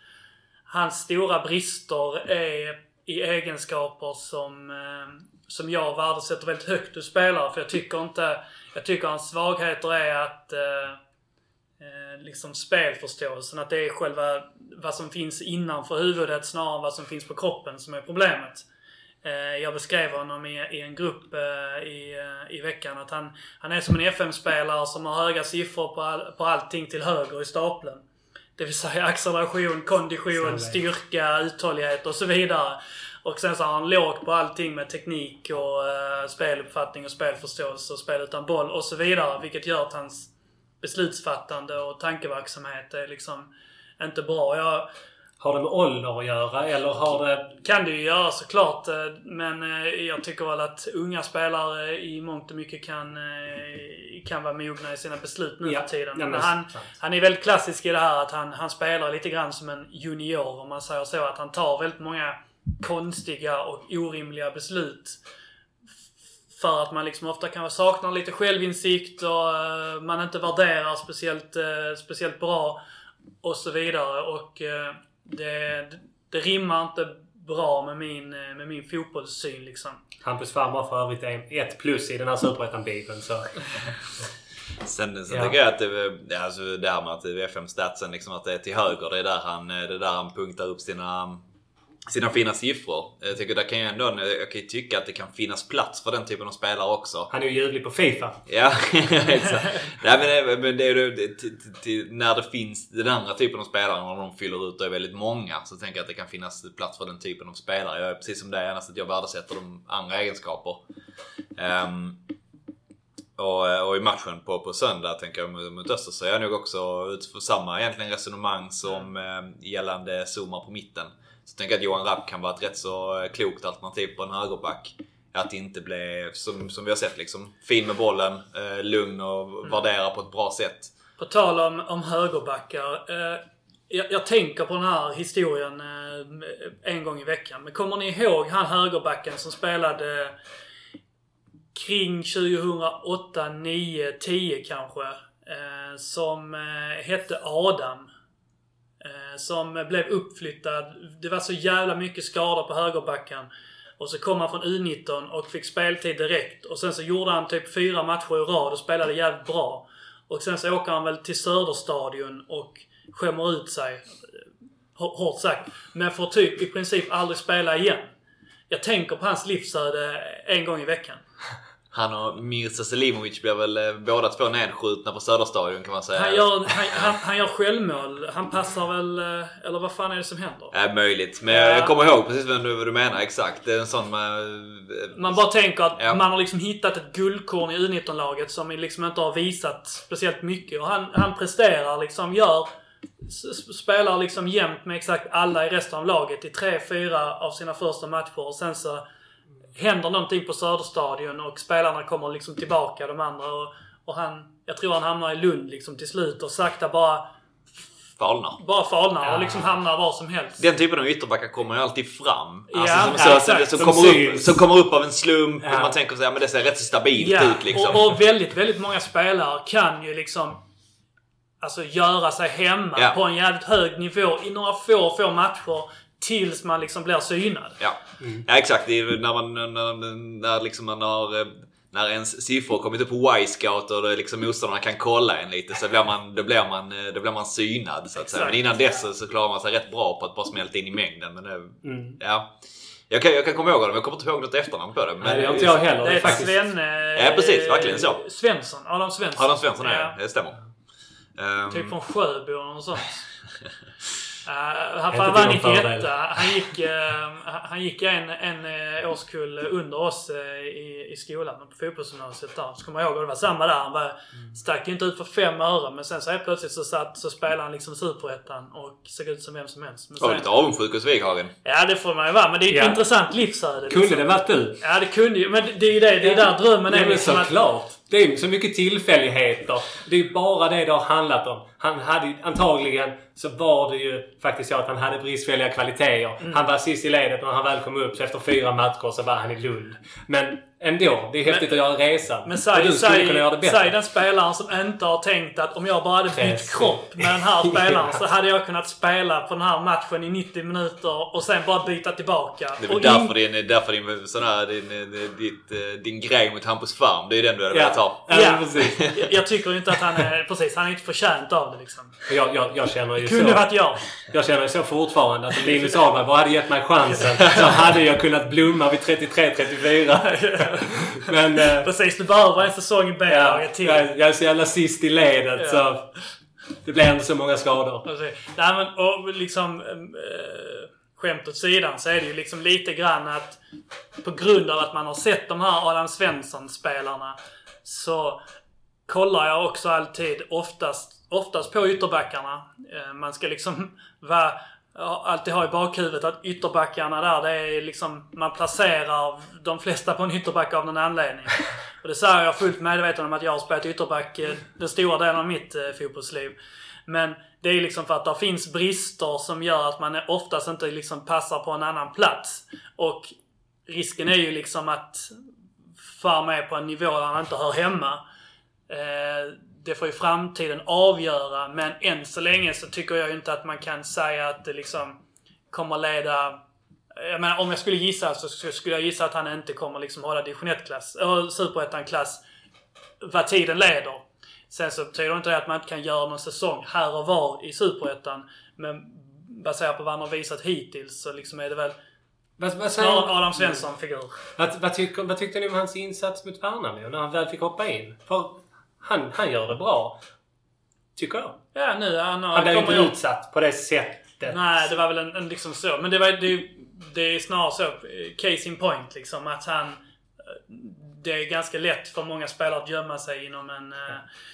Speaker 1: hans stora brister är i egenskaper som, eh, som jag värdesätter väldigt högt hos spelare. För jag tycker inte... Jag tycker hans svagheter är att... Eh, liksom spelförståelsen. Att det är själva vad som finns innanför huvudet snarare än vad som finns på kroppen som är problemet. Eh, jag beskrev honom i, en grupp eh, i, eh, i veckan att han, han är som en FM-spelare som har höga siffror på, all, på allting till höger i stapeln. Det vill säga acceleration, kondition, styrka, uthållighet och så vidare. Och sen så har han lågt på allting med teknik och uh, speluppfattning och spelförståelse och spel utan boll och så vidare. Vilket gör att hans beslutsfattande och tankeverksamhet är liksom inte bra. Jag,
Speaker 2: har det med ålder att göra eller har det...
Speaker 1: Kan det ju göra såklart. Eh, men eh, jag tycker väl att unga spelare i mångt och mycket kan, eh, kan vara mogna i sina beslut nu
Speaker 2: Ja.
Speaker 1: för tiden.
Speaker 2: Ja, men
Speaker 1: han,
Speaker 2: sant.
Speaker 1: han är väldigt klassisk i det här att han, han spelar lite grann som en junior om man säger så. Att han tar väldigt många konstiga och orimliga beslut. För att man liksom ofta kan sakna lite självinsikt och man inte värderar speciellt, speciellt bra. Och så vidare. Och det, det rimmar inte bra med min, eh, med min fotbollssyn liksom.
Speaker 2: Hampus farmor för övrigt är ett plus i den här Superettan-bibeln. Så (laughs)
Speaker 3: Sen, sen
Speaker 2: Ja.
Speaker 3: tycker jag att det, alltså det här med att FM-statsen liksom att det är till höger. Det är där han, det är där han punktar upp sina, sina fina siffror. Jag tycker där kan jag ändå, jag kan ju tycka att det kan finnas plats för den typen av spelare också.
Speaker 2: han är ju ljuvlig på Fifa.
Speaker 3: Ja, (laughs) exakt. Nej, men, det- men det är ju när det finns den andra typen av spelare, när de fyller ut och är väldigt många, så tänker jag att det kan finnas plats för den typen av spelare. Jag är precis som dig, endast att jag värdesätter de andra egenskaper. Ehm, och, och i matchen på, på söndag, tänker jag, mot mot Öster, så är jag nog också utifrån samma egentligen resonemang som eh, gällande Zuma på mitten. Så tänker jag att Johan Rapp kan vara ett rätt så eh, klokt alternativ på en högerback. Att det inte blir, som, som vi har sett, liksom, fin med bollen, eh, lugn och värdera på ett bra sätt.
Speaker 1: På tal om, om högerbackar. Eh, jag, jag tänker på den här historien eh, en gång i veckan. Men kommer ni ihåg han högerbacken som spelade kring 2008, 9, 10 kanske? Eh, som eh, hette Adam. Eh, som blev uppflyttad. Det var så jävla mycket skador på högerbacken. Och så kom han från U19 och fick speltid direkt. Och sen så gjorde han typ fyra matcher i rad och spelade jävligt bra. Och sen så åker han väl till Söderstadion och skämmer ut sig. Hårt sagt. Men får typ i princip aldrig spela igen. Jag tänker på hans livsöde en gång i veckan.
Speaker 3: Han och Mirza Selimovic blev väl eh, båda två nedskjutna på Söderstadion kan man säga.
Speaker 1: Han gör, han, han, han gör självmål. Han passar väl... eh, Eller vad fan är det som händer?
Speaker 3: Är möjligt. Men
Speaker 1: Ja.
Speaker 3: jag kommer ihåg precis vad du, du menar exakt. Det är en sån med...
Speaker 1: Man bara tänker att
Speaker 3: Ja.
Speaker 1: man har liksom hittat ett guldkorn i U19-laget som liksom inte har visat speciellt mycket. Och han, han presterar liksom, gör... Spelar liksom jämnt med exakt alla i resten av laget i tre, fyra av sina första matcher. Och sen så händer någonting på Söderstadion och spelarna kommer liksom tillbaka, de andra. Och, och han... Jag tror han hamnar i Lund liksom till slut och sakta bara,
Speaker 3: Falnar.
Speaker 1: bara falnar
Speaker 2: Ja.
Speaker 1: och liksom hamnar var som helst.
Speaker 3: Den typen av ytterbackar kommer ju alltid fram. Alltså,
Speaker 1: Ja,
Speaker 3: som,
Speaker 1: ja,
Speaker 3: så,
Speaker 1: exakt.
Speaker 3: som,
Speaker 2: Som
Speaker 3: kommer upp, som kommer upp av en slump
Speaker 2: Ja.
Speaker 3: och man tänker men det ser rätt så stabilt
Speaker 1: Ja,
Speaker 3: ut liksom.
Speaker 1: och, och väldigt, väldigt många spelare kan ju liksom Alltså göra sig hemma
Speaker 3: Ja.
Speaker 1: på en jävligt hög nivå i några få, få matcher tills man liksom blir synad.
Speaker 3: Ja. ja exakt. Det är när man, när, när liksom man har... eh, När ens siffror kommit upp på Y-scout och liksom motståndarna kan kolla en lite så blir man, då, blir man, eh, då blir man synad. Så att säga. Men innan dess så, så klarar man sig rätt bra på att bara smälta in i mängden. Men det,
Speaker 2: Mm.
Speaker 3: ja. jag, kan, jag kan komma ihåg det men jag kommer inte ihåg något efternamn på det. Men
Speaker 2: Nej, det gör inte jag heller.
Speaker 1: Det är
Speaker 2: faktiskt...
Speaker 1: Svenne...
Speaker 3: Ja, precis. Verkligen så.
Speaker 1: Svensson. Adam Svensson.
Speaker 3: Adam Svensson är
Speaker 1: Ja.
Speaker 3: det. Det stämmer.
Speaker 1: Typ från Sjöbo eller något sånt. Uh, han, var
Speaker 2: någon
Speaker 1: 91.
Speaker 2: fördel.
Speaker 1: Han gick, uh, han gick en, en uh, årskull under oss uh, i, i skolan på fotbollsgymnasiet där. Så kommer jag ihåg, det var samma där. Han var, stack ju inte ut för fem öre men sen så helt plötsligt så, satt, så spelade han liksom Superettan och såg ut som vem som helst. Men sen,
Speaker 3: lite avundsjuk hos Wighagen.
Speaker 1: ja det får man ju vara men det är ett
Speaker 2: Ja.
Speaker 1: intressant livsöde.
Speaker 2: Kunde
Speaker 1: liksom.
Speaker 2: det varit du?
Speaker 1: Ja det kunde ju, men det är ju det, det är där drömmen
Speaker 2: Ja,
Speaker 1: är liksom att...
Speaker 2: Det är så mycket tillfälligheter. Det är bara det det har handlat om. Han hade antagligen så var det ju faktiskt så att han hade bristfälliga kvaliteter.
Speaker 1: Mm.
Speaker 2: Han var sist i ledet när han väl kom upp. Så efter fyra matcher så var han i Lund. Men ändå. Det är häftigt att göra resan.
Speaker 1: Men säg, säg,
Speaker 2: kunna göra det bättre.
Speaker 1: säg den spelaren som inte har tänkt att om jag bara hade bytt kropp med den här (laughs) spelaren så hade jag kunnat spela på den här matchen i 90 minuter och sen bara byta tillbaka.
Speaker 3: Det är väl därför din, därför din, sån här, din, ditt, eh, din grej mot Hampus Farm. Det är den du hade velat ha.
Speaker 2: Ja, precis.
Speaker 1: jag, jag tycker ju inte att han är... Precis, han är inte förtjänt av det liksom.
Speaker 2: Jag, jag, jag känner ju
Speaker 1: Kunde
Speaker 2: så.
Speaker 1: varit jag.
Speaker 2: Jag känner ju så fortfarande att Linus Ahlberg bara hade gett mig chansen så hade jag kunnat blomma vid 33-34. (laughs) (laughs) Men... eh,
Speaker 1: Precis, du behöver en säsong i B-laget till.
Speaker 2: jag, jag är så jävla sist i ledet så det blir ändå så många skador.
Speaker 1: Precis. Nej men och liksom... Äh, skämt åt sidan så är det ju liksom lite grann att på grund av att man har sett de här Adam Svensson-spelarna så kollar jag också alltid oftast, oftast på ytterbackarna. Eh, Man ska liksom (laughs) vara, alltid ha i bakhuvudet att ytterbackarna där, det är liksom, man placerar de flesta på en ytterback av någon anledning. (laughs) Och det säger jag fullt medveten om att jag har spelat ytterback eh, den stora delen av mitt eh, fotbollsliv. Men det är liksom för att det finns brister som gör att man oftast inte liksom passar på en annan plats. Och risken är ju liksom att Farm är på en nivå där han inte hör hemma. Det får ju framtiden avgöra, men än så länge så tycker jag inte att man kan säga att det liksom kommer leda... Jag menar, om jag skulle gissa så skulle jag gissa att han inte kommer liksom hålla division 1-klass, eller superettan-klass, vad tiden leder. Sen så betyder inte det att man inte kan göra någon säsong här och var i superettan. Men baserat på vad han har visat hittills så liksom är det väl
Speaker 2: Vad, vad, säger,
Speaker 1: Adam Svensson-figur.
Speaker 2: vad, vad, tycker, vad tyckte ni om hans insats mot Värnamo när han väl fick hoppa in? För han, han gör det bra. Tycker jag.
Speaker 1: Ja, nu han,
Speaker 2: Han blev inte utsatt på det sättet.
Speaker 1: Nej, det var väl en, en liksom så. Men det, var, det, det är snarare så. eh, Case in point liksom. Att han... eh, Det är ganska lätt för många spelare att gömma sig inom en... eh,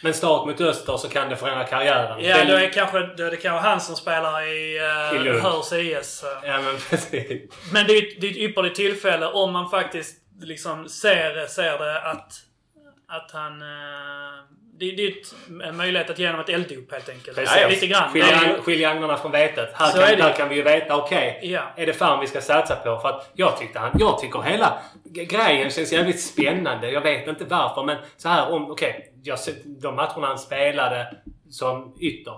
Speaker 2: Men start mot Öster så kan det förändra karriären.
Speaker 1: Ja, då är, kanske, då är det kanske han som spelar i,
Speaker 2: I Lund.
Speaker 1: Hörs IS.
Speaker 2: Ja, men (laughs) precis.
Speaker 1: Men det är, det är ett ypperligt tillfälle om man faktiskt liksom ser, ser det att, att han... eh, det, det är ett, en möjlighet att ge honom ett elddop helt enkelt.
Speaker 2: Precis.
Speaker 1: Lite grann.
Speaker 2: Skilja, skilja agnarna från vetet. Här kan,
Speaker 1: är det.
Speaker 2: där kan vi ju veta, okej.
Speaker 1: Ja.
Speaker 2: Är det fan vi ska satsa på? För att jag tyckte han... Jag tycker hela grejen känns jävligt spännande. Jag vet inte varför men så här om... Okej. jag ser- de matcherna han spelade som ytter.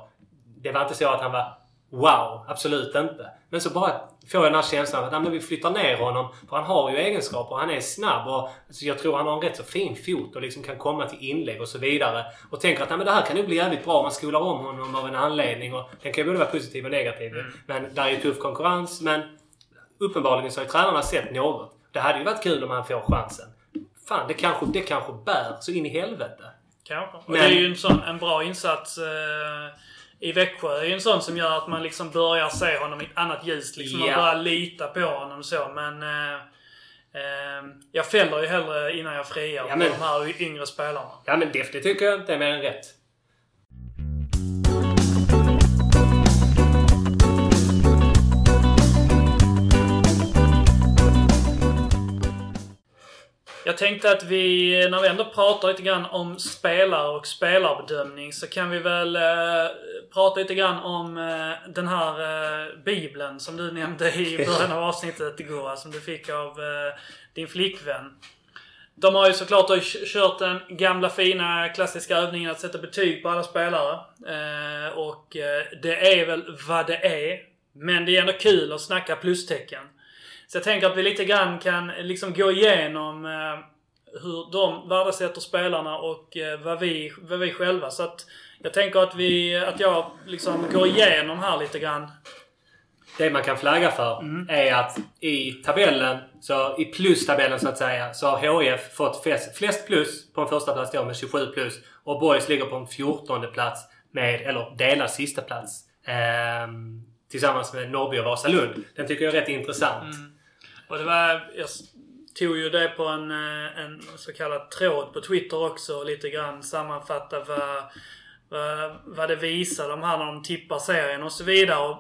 Speaker 2: Det var inte så att han var wow. Absolut inte. Men så bara får jag den här känslan att men vi flyttar ner honom. För han har ju egenskaper. Han är snabb och alltså, jag tror han har en rätt så fin fot och liksom kan komma till inlägg och så vidare. Och tänker att men det här kan nog bli jävligt bra. Man skolar om honom av en anledning. Och den kan ju både vara positiv och negativ. Men där är ju tuff konkurrens. Men uppenbarligen så har ju tränarna sett något. Det hade ju varit kul om han får chansen. Fan, det kanske, det kanske bär så in i helvete.
Speaker 1: Kanske. Och
Speaker 2: Men-
Speaker 1: det är ju en, sån, en bra insats eh, i Växjö. Är ju en sån som gör att man liksom börjar se honom i ett annat ljus. Liksom Man
Speaker 2: Ja.
Speaker 1: börjar lita på honom så. Men eh, eh, jag fäller ju hellre innan jag friar
Speaker 2: Ja, men-
Speaker 1: på de här yngre spelarna.
Speaker 2: Ja men det tycker jag inte är mer än rätt.
Speaker 1: Jag tänkte att vi, när vi ändå pratar lite grann om spelare och spelarbedömning så kan vi väl eh, prata lite grann om eh, den här eh, bibeln som du nämnde i (laughs) början av avsnittet igår, som du fick av eh, din flickvän. De har ju såklart då kört den gamla fina klassiska övningen att sätta betyg på alla spelare. Eh, och eh, det är väl vad det är. Men det är ändå kul att snacka plustecken. Så jag tänker att vi lite grann kan liksom gå igenom eh, hur de värdesätter spelarna och eh, vad, vi, vad vi själva. Så att jag tänker att, vi, att jag liksom går igenom här lite grann.
Speaker 2: Det man kan flagga för
Speaker 1: Mm.
Speaker 2: är att i tabellen, så i plustabellen så att säga, så har HIF fått flest, flest plus på en första plats då med 27 plus. Och Boys ligger på en 14 plats med, eller delar sista plats. Ehm, tillsammans med Norrby och Vasalund. Den tycker jag är rätt intressant.
Speaker 1: Och det var... Jag tog ju det på en, eh, en så kallad tråd på Twitter också och lite grann sammanfatta vad, vad, vad det visar de här när de tippar serien och så vidare. Och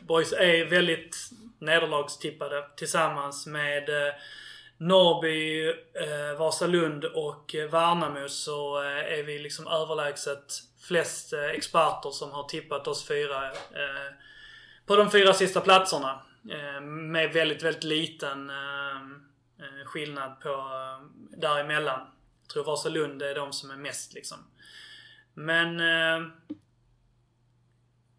Speaker 1: Boys är väldigt nederlagstippade tillsammans med eh, Norrby, eh, Vasalund och eh, Värnamo så eh, är vi liksom överlägset flest eh, experter som har tippat oss fyra eh, på de fyra sista platserna. Eh, med väldigt, väldigt liten eh, eh, skillnad på däremellan. Jag tror Vasalund är de som är mest liksom. Men eh,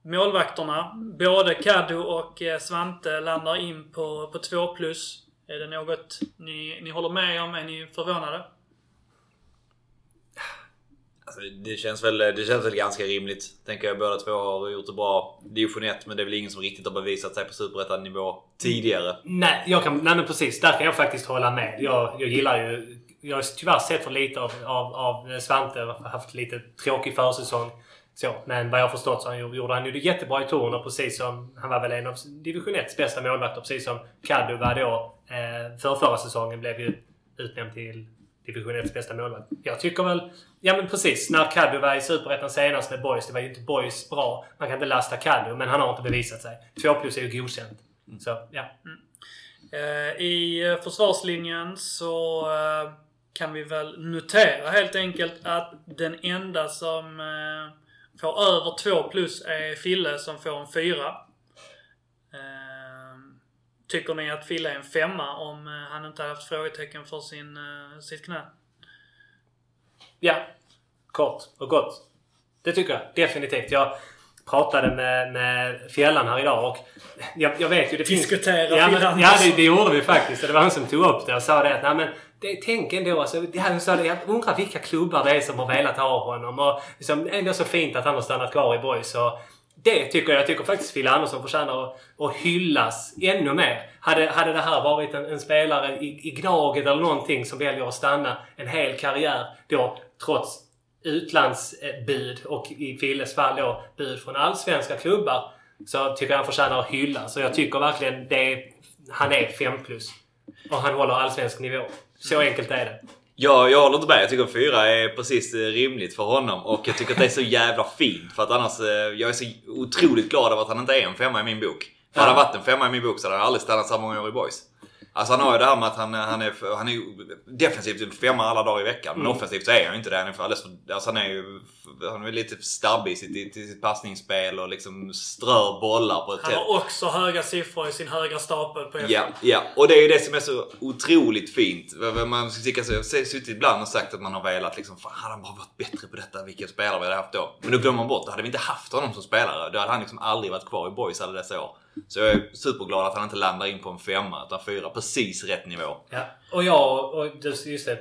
Speaker 1: målvakterna, både Kaddo och Svante landar in på, på 2 plus. Är det något ni, ni håller med om? Är ni förvånade?
Speaker 3: Alltså, det, känns väl, det känns väl ganska rimligt. Tänker jag båda två har gjort det bra division 1 men det är väl ingen som riktigt har bevisat sig på superettan-nivå tidigare.
Speaker 2: Nej, jag kan, nej men precis. Där kan jag faktiskt hålla med. Jag, jag gillar ju... Jag har tyvärr sett för lite av, av, av Svante. Jag har haft lite tråkig försäsong. Så, men vad jag har förstått så han gjorde han ju det jättebra i Torner precis som... Han var väl en av division 1 bästa målvakter precis som Kaddu var då. Eh, för förra säsongen blev ju utnämnd till division 1 bästa målvakt. Jag tycker väl... Ja men precis. När Kaddu var i Superettan senast med Boys. Det var ju inte Boys bra. Man kan inte lasta Kaddu men han har inte bevisat sig. 2 plus är ju godkänt. Så, ja.
Speaker 1: Eh, I eh, försvarslinjen så eh, kan vi väl notera helt enkelt att den enda som eh, får över 2 plus är Fille som får en 4. Tycker ni att Fille är en femma om eh, han inte hade haft frågetecken för sin, eh, sitt knä?
Speaker 2: Ja. Kort och gott. Det tycker jag definitivt. Jag pratade med, med Fjällan här idag och jag, jag vet ju... Det
Speaker 1: Diskutera
Speaker 2: finns, ja, men, ja det, det gjorde vi faktiskt. Det var han som tog upp det och sa det att nej, men det, tänk ändå alltså. Han sa det, jag undrar vilka klubbar det är som har velat ha honom. Och liksom, ändå så fint att han har stannat kvar i. Och det tycker jag. Jag tycker faktiskt Fille Andersson förtjänar att, att hyllas ännu mer. Hade, hade det här varit en, en spelare i, i Gnaget eller någonting som väljer att stanna en hel karriär då trots utlandsbud och i Filles fall då bud från allsvenska klubbar så tycker jag han förtjänar att hyllas. Så jag tycker verkligen det är, han är 5 plus. Och han håller allsvensk nivå. Så enkelt är det.
Speaker 3: Ja, jag håller inte med. Jag tycker fyra är precis eh, rimligt för honom. Och jag tycker att det är så jävla fint. För att annars, eh, jag är så otroligt glad över att han inte är en femma i min bok. För hade han varit en femma i min bok så hade han aldrig stannat så många år i boys. Alltså han har ju det här med att han, han är, han är defensivt en femma alla dagar i veckan. Men offensivt så är han ju inte det. Han är för alldeles alltså han är ju han är lite stabbig i sitt, i sitt passningsspel och liksom strör bollar på ett
Speaker 1: Han har också höga siffror i sin höga stapel på
Speaker 3: Ja, ja, och det är ju det som är så otroligt fint. Man har suttit ibland och sagt att man har velat liksom, fan hade han bara varit bättre på detta, vilken spelare vi hade haft då. Men då glömmer man bort, då hade vi inte haft honom som spelare. Då hade han liksom aldrig varit kvar i boys alla dessa år. Så jag är superglad att han inte landar in på en femma, utan fyra. Precis rätt nivå.
Speaker 2: Ja. Och jag, och just just det.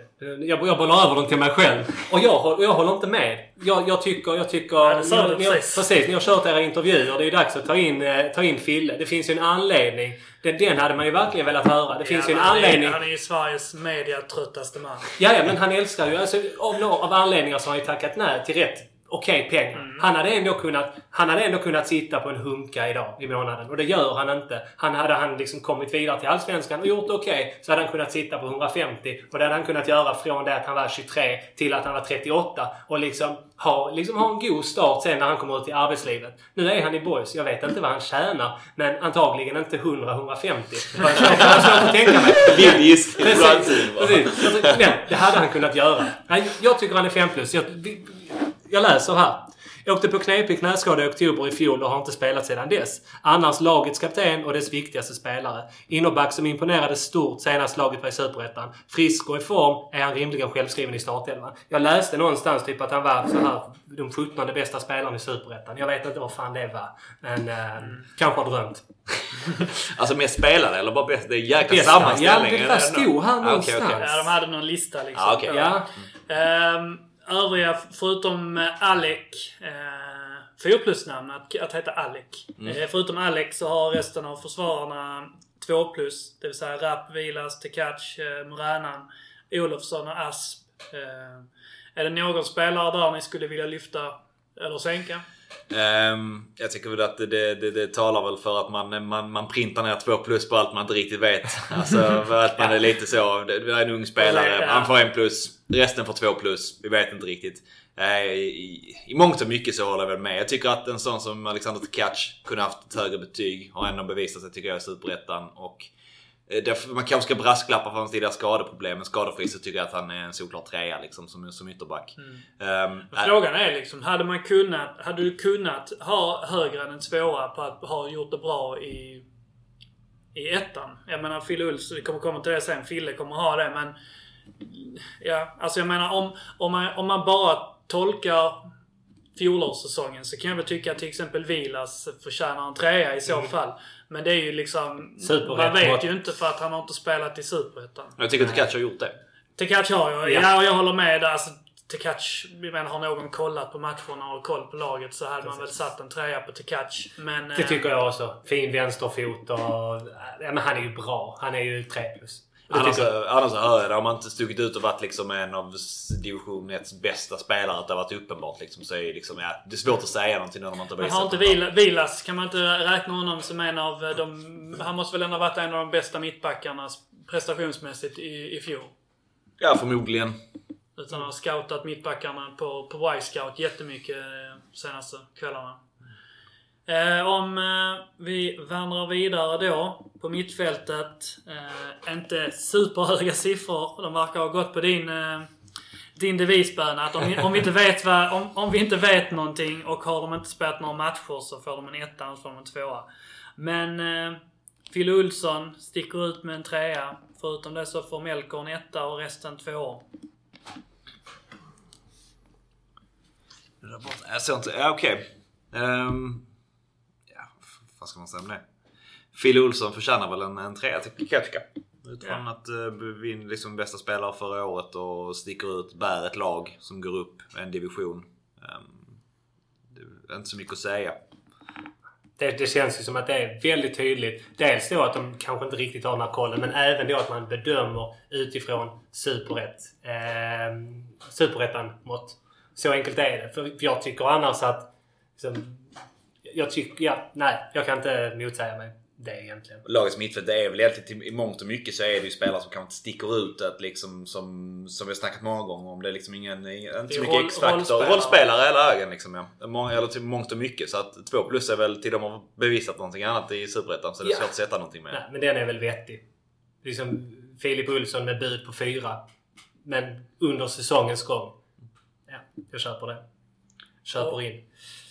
Speaker 2: Jag, jag bollar över den till mig själv. Och jag, jag håller inte med. Jag, jag tycker... Jag tycker
Speaker 1: Ja, det sa
Speaker 2: ni,
Speaker 1: precis.
Speaker 2: precis. Ni har kört era intervjuer. Det är ju dags att ta in, eh, ta in Fille. Det finns ju en anledning. Den, den hade man ju verkligen velat höra. Det finns ju en
Speaker 1: han,
Speaker 2: anledning.
Speaker 1: är, han är ju Sveriges mediatröttaste man.
Speaker 2: Ja, ja, men han älskar ju... Alltså, av, av anledningar så har han ju tackat nej till rätt okej pengar.
Speaker 1: Mm.
Speaker 2: Han, hade ändå kunnat, han hade ändå kunnat sitta på en hunka idag i månaden. Och det gör han inte. Han hade han liksom kommit vidare till Allsvenskan och gjort det okej så hade han kunnat sitta på 150. Och det hade han kunnat göra från det att han var 23 till att han var 38. Och liksom ha, liksom ha en god start sen när han kommer ut i arbetslivet. Nu är han i Boys. Jag vet inte vad han tjänar. Men antagligen inte 100-150. Jag har svårt- att tänka mig. (laughs) Precis. Precis. Det hade han kunnat göra. Jag tycker han är 5 plus. Jag, jag läser här. Jag åkte på knepig knäskada i oktober i fjol och har inte spelat sedan dess. Annars lagets kapten och dess viktigaste spelare. Innerback som imponerade stort senast laget var i Superettan. Frisk och i form är han rimligen självskriven i startelvan. Jag läste någonstans typ att han var så här de 17 bästa spelarna i Superettan. Jag vet inte vad fan det var. Men eh, kanske har drömt. (laughs)
Speaker 3: Alltså mest spelare eller bara bäst? Det är jäkla
Speaker 2: Bästa.
Speaker 3: sammanställning.
Speaker 2: Ja, det
Speaker 3: är
Speaker 2: bara
Speaker 3: ändå?
Speaker 2: stod här
Speaker 3: okej,
Speaker 2: någonstans.
Speaker 3: okej.
Speaker 1: Ja, de hade någon lista liksom.
Speaker 3: Okej.
Speaker 1: på-
Speaker 2: Ja.
Speaker 1: Ehm, övriga, förutom eh, Alec. Uh, fyra plus-namn att, att heta Alec.
Speaker 2: Mm.
Speaker 1: Eh, förutom Alec så har resten av försvararna 2 plus. Det vill säga Rapp, Vilas, Tekac, Moränan, Olofsson och Asp. Eh, är det någon spelare där ni skulle vilja lyfta Eller sänka?
Speaker 3: Um, jag tycker väl att det, det, det, talar väl för att man, man, man printar ner två plus på allt man inte riktigt vet. Alltså att man är lite så. Det är en ung spelare. Han får en plus. Resten får två plus. Vi vet inte riktigt. I, i, I mångt och mycket så håller jag väl med. Jag tycker att en sån som Alexander Tkac kunde haft ett högre betyg och ändå bevisat sig tycker jag i Superettan. Och Eh, man kanske ska brasklappa för hans tidigare skadeproblem. Men skadefri så tycker jag att han är en solklar trea liksom, som, som ytterback.
Speaker 1: Mm. Um, Frågan är liksom, hade man kunnat, hade du kunnat ha högre än en tvåa på att ha gjort det bra i, i ettan? Jag menar Fille Ulfs, vi kommer komma till det sen, Fille kommer ha det men... Ja, alltså jag menar om, om, man, om man bara tolkar fjolårssäsongen så kan jag väl tycka att till exempel Vilas förtjänar en trea i så mm. fall. Men det är ju liksom... Man vet ju inte för att han har inte spelat i Superettan.
Speaker 3: Jag tycker Tekac har gjort det.
Speaker 1: Tekac har ju. Ja, ja jag håller med. Alltså, Tekac, men har någon kollat på matcherna och koll på laget så hade Precis. man väl satt en trea på Tekac. Men,
Speaker 2: det tycker jag också. Fin vänsterfot och... Ja, men han är ju bra. Han är ju 3 plus.
Speaker 3: Annars, annars har man inte stuckit ut och varit liksom en av division 1 bästa spelare. Att det har varit uppenbart liksom. Så är liksom, ja, det är svårt att säga någonting när man inte
Speaker 1: har visat har inte Vila, Vilas, kan man inte räkna honom som en av de... Han måste väl ändå ha varit en av de bästa mittbackarna prestationsmässigt i, i fjol?
Speaker 3: Ja, förmodligen.
Speaker 1: Utan att ha scoutat mittbackarna på, på Y-scout jättemycket senaste kvällarna. Eh, om eh, vi vandrar vidare då på mittfältet. Eh, inte superhöga siffror. De verkar ha gått på din, eh, din devisbön att om, om, vi inte vet vad, om, om vi inte vet någonting och har de inte spelat några matcher så får de en etta, annars får de en tvåa. Men eh, Phil Olsson sticker ut med en trea. Förutom det så får Melker en etta och resten två.
Speaker 3: Jag såg inte... Ja, okej. Okay. Um, vad ska man säga om det? Phil Olsson förtjänar väl en, en trea kan jag tycka. Utifrån ja. att uh, vi liksom bästa spelare förra året och sticker ut, bär ett lag som går upp en division. Um, det är inte så mycket att säga.
Speaker 2: Det, det, känns ju som att det är väldigt tydligt. Dels då att de kanske inte riktigt har den här kollen men även då att man bedömer utifrån superett. Eh, superettan-mått. Så enkelt är det. För jag tycker annars att liksom, jag tycker, ja, nej. Jag kan inte motsäga mig det egentligen.
Speaker 3: Lagets mittfält är väl egentligen i mångt och mycket så är det ju spelare som kanske sticker ut att liksom som, som vi har snackat många gånger om. Det är liksom ingen, inte så mycket X-faktor. Rollspelare, hela vägen liksom ja. Många, eller till mångt och mycket. Så att två plus är väl till de har bevisat någonting annat i Superettan. Så det är ja. svårt att sätta någonting med.
Speaker 2: Nej, men den är väl vettig. Liksom Filip Olsson med bud på fyra. Men under säsongens gång. Ja, jag köper det. Köper in.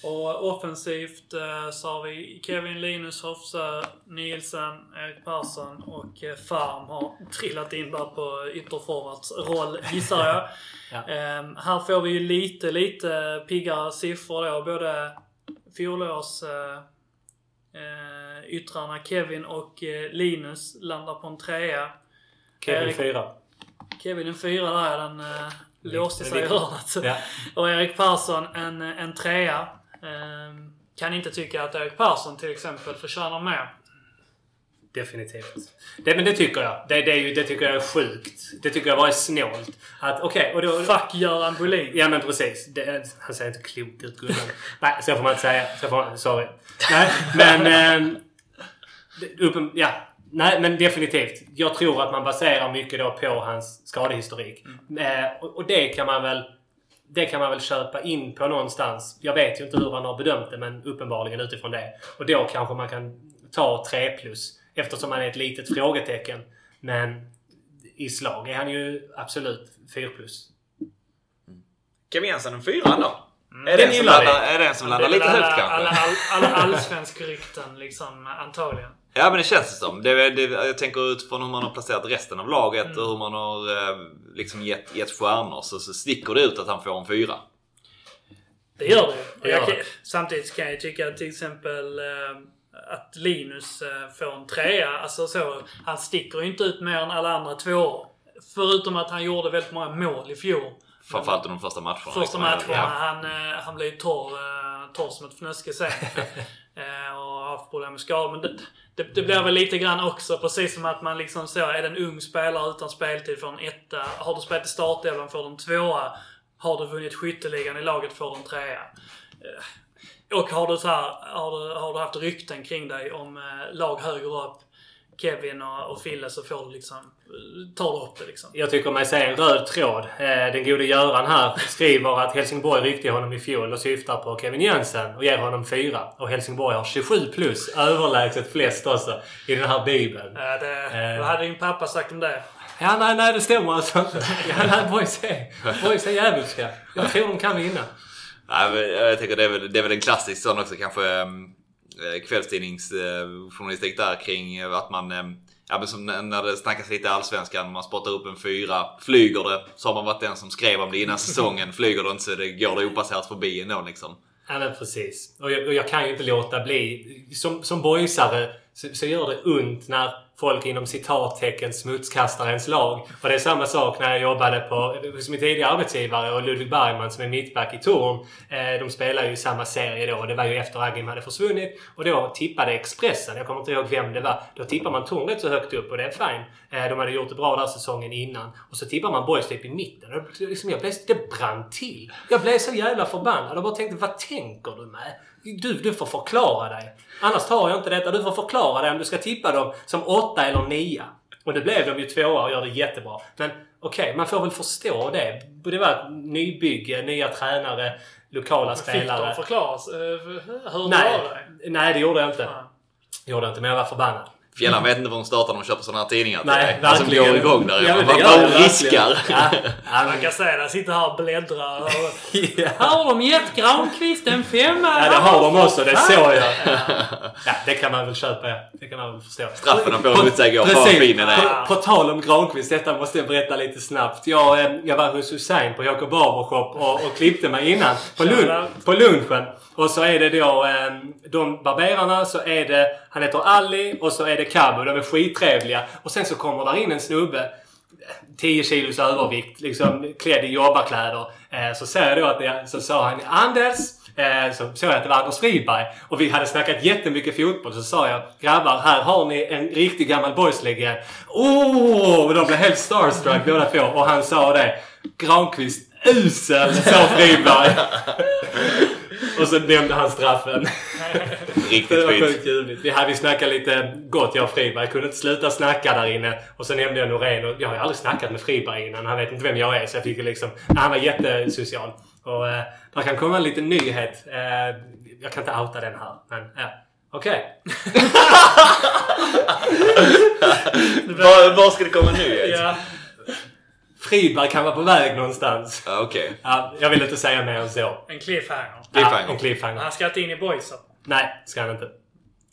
Speaker 1: Och offensivt eh, så har vi Kevin Linus Hofsö, Nielsen, Erik Persson och eh, Farm har trillat in där på ytterforwards roll (laughs) gissar jag. ja. eh, här får vi ju lite, lite piggare siffror då. Både fjolårs eh, eh, yttrarna Kevin och Linus landar på en trea.
Speaker 2: Kevin Erik, fyra.
Speaker 1: Kevin en fyra där. Den låste sig i hörnet. Ja. Och Erik Persson en, en trea. Ehm, kan inte tycka att Erik Persson till exempel förtjänar mer.
Speaker 2: Definitivt. Det, men det tycker jag. Det, det, det tycker jag är sjukt. Det tycker jag bara är snålt. Att okej, okay,
Speaker 1: Fuck Göran Bolin.
Speaker 2: Ja men precis. Det, han ser inte klok ut gubben. Nej, så får man inte säga. Så får man, sorry. Nej, men... Eh, uppen, ja. Nej, men definitivt. Jag tror att man baserar mycket då på hans skadehistorik. Mm. Eh, och, det kan man väl det kan man väl köpa in på någonstans. Jag vet ju inte hur han har bedömt det, men uppenbarligen utifrån det. Och då kanske man kan ta 3 plus eftersom han är ett litet frågetecken. Men i slag är han ju absolut 4 plus.
Speaker 3: Kevin Jensen en 4 då? Mm. Är, det en som landar, är det en som landar lite högt kanske?
Speaker 1: Alla, alla, (laughs) alla allsvensk-rykten liksom, antagligen.
Speaker 3: Ja men det känns det som. Det, det, jag tänker utifrån hur man har placerat resten av laget mm. och hur man har eh, liksom gett, gett stjärnor så, så sticker det ut att han får en fyra.
Speaker 1: Det gör det ju. Kan, samtidigt kan jag tycka till exempel eh, att Linus eh, får en trea. Alltså så, han sticker ju inte ut mer än alla andra två. Förutom att han gjorde väldigt många mål i fjol.
Speaker 3: Framförallt de första matcherna.
Speaker 1: Första matcherna. Ja. Han, han blev torr, torr som ett fnöske sen. (laughs) haft problem med skador. Men det, det, det blir väl lite grann också precis som att man liksom så, är det en ung spelare utan speltid får en etta. Har du spelat i startelvan får du en tvåa. Har du vunnit skytteligan i laget får du en trea. Eh, och har du, så här, har, du, har du haft rykten kring dig om eh, lag högre upp, Kevin och, och Fille, så får du liksom, tar du upp det liksom.
Speaker 2: Jag tycker mig se en röd tråd. Eh, Den gode Göran här skriver att Helsingborg ryckte honom i fjol och syftar på Kevin Jönsson och ger honom fyra. Och Helsingborg har 27 plus, överlägset flest också, i den här bibeln.
Speaker 1: Ja, det,
Speaker 2: Eh.
Speaker 1: Vad hade din pappa sagt om det?
Speaker 2: Ja, nej, nej, det stämmer alltså inte. Ja, nej, boys är, boys är djävulska. Jag tror de kan vinna.
Speaker 3: Nej, men jag tänker det är väl, det är väl en klassisk sån också kanske um, kvällstidningsjournalistik där kring eh, att man ehm, Ja men som när det snackas lite Allsvenskan, man spottar upp en fyra. Flyger det så har man varit den som skrev om det innan (laughs) säsongen. Flyger det inte så det går det opasserat förbi ändå liksom.
Speaker 2: Ja men precis. Och jag, och jag kan ju inte låta bli. Som, som boysare så, så gör det ont när folk inom citattecken smutskastar ens lag. Och det är samma sak när jag jobbade på, hos min tidigare arbetsgivare och Ludvig Bergman som är mittback i Torn. Eh, de spelar ju i samma serie då. Det var ju efter Agim hade försvunnit. Och då tippade Expressen, jag kommer inte ihåg vem det var. Då tippar man Torn rätt så högt upp och det är fine. Eh, de hade gjort det bra där säsongen innan. Och så tippar man Boys typ i mitten. Och liksom, jag blev, det brann till. Jag blev så jävla förbannad och bara tänkte, vad tänker du med? Du, du får förklara dig. Annars tar jag inte detta. Du får förklara dig om du ska tippa dem som åtta eller nia. Och det blev de ju tvåa och gör det jättebra. Men okej, man får väl förstå det. Det var ett nybygge, nya tränare, lokala
Speaker 1: Fick de
Speaker 2: spelare.
Speaker 1: förklara eh, hur
Speaker 2: Nej,
Speaker 1: det var det?
Speaker 2: nej, det gjorde jag inte.
Speaker 1: Ja.
Speaker 2: Gjorde jag inte, men jag var förbannad.
Speaker 3: Fjällan vet inte vad de startar när de köper sådana här tidningar till
Speaker 2: Nej,
Speaker 3: dig. Alltså går igång där.
Speaker 2: Ja,
Speaker 3: man bara riskar.
Speaker 2: Ja, ja, (laughs)
Speaker 1: Man kan säga det. Sitter här och bläddrar. Och, (laughs)
Speaker 2: ja.
Speaker 1: här har de gett Granqvist en femma.
Speaker 2: ja, det har de också. Det såg jag.
Speaker 1: Ja.
Speaker 2: Ja, det kan man väl köpa. ja. Det kan man väl förstå.
Speaker 3: Straffen får sig igår. Fan vad fin den är.
Speaker 2: På, på tal om Granqvist, detta måste jag berätta lite snabbt. Jag, eh, jag var hos Hussein på Jakob Barbershop och, och klippte mig innan. På, lun på lunchen. Och så är det då eh, de barberarna så är det, han heter Ali och så är det Cabo. De är skittrevliga. Och sen så kommer där in en snubbe 10 kilos övervikt, liksom klädd i jobbarkläder. Eh, så ser jag då att det, så sa han Anders, eh, så såg jag att det var Anders Friberg. Och vi hade snackat jättemycket fotboll. Så sa jag grabbar, här har ni en riktig gammal boyslegend. Åh! Och de blev helt starstruck båda två. Och han sa det. Granqvist usel, sa Friberg. (laughs) och så nämnde han straffen. Det
Speaker 3: Riktigt
Speaker 2: var
Speaker 3: fint.
Speaker 2: sjukt ljuvligt. Vi hade snackat lite gott jag och Friberg. Jag kunde inte sluta snacka där inne. Och så nämnde jag Norén och jag har ju aldrig snackat med Friberg innan. Han vet inte vem jag är så jag fick liksom... Han var jättesocial. Och eh, där kan komma en liten nyhet. Eh, jag kan inte outa den här. Men ja. Okej. (laughs)
Speaker 3: Var, var ska det komma nu?
Speaker 1: Ja.
Speaker 2: Friberg kan vara på väg någonstans.
Speaker 3: Okej.
Speaker 2: Ja, jag vill inte säga mer än så.
Speaker 1: En cliffhanger.
Speaker 3: Cliffhanger.
Speaker 2: Ja, en cliffhanger.
Speaker 1: Han ska inte in i boysen.
Speaker 2: Nej, ska han inte.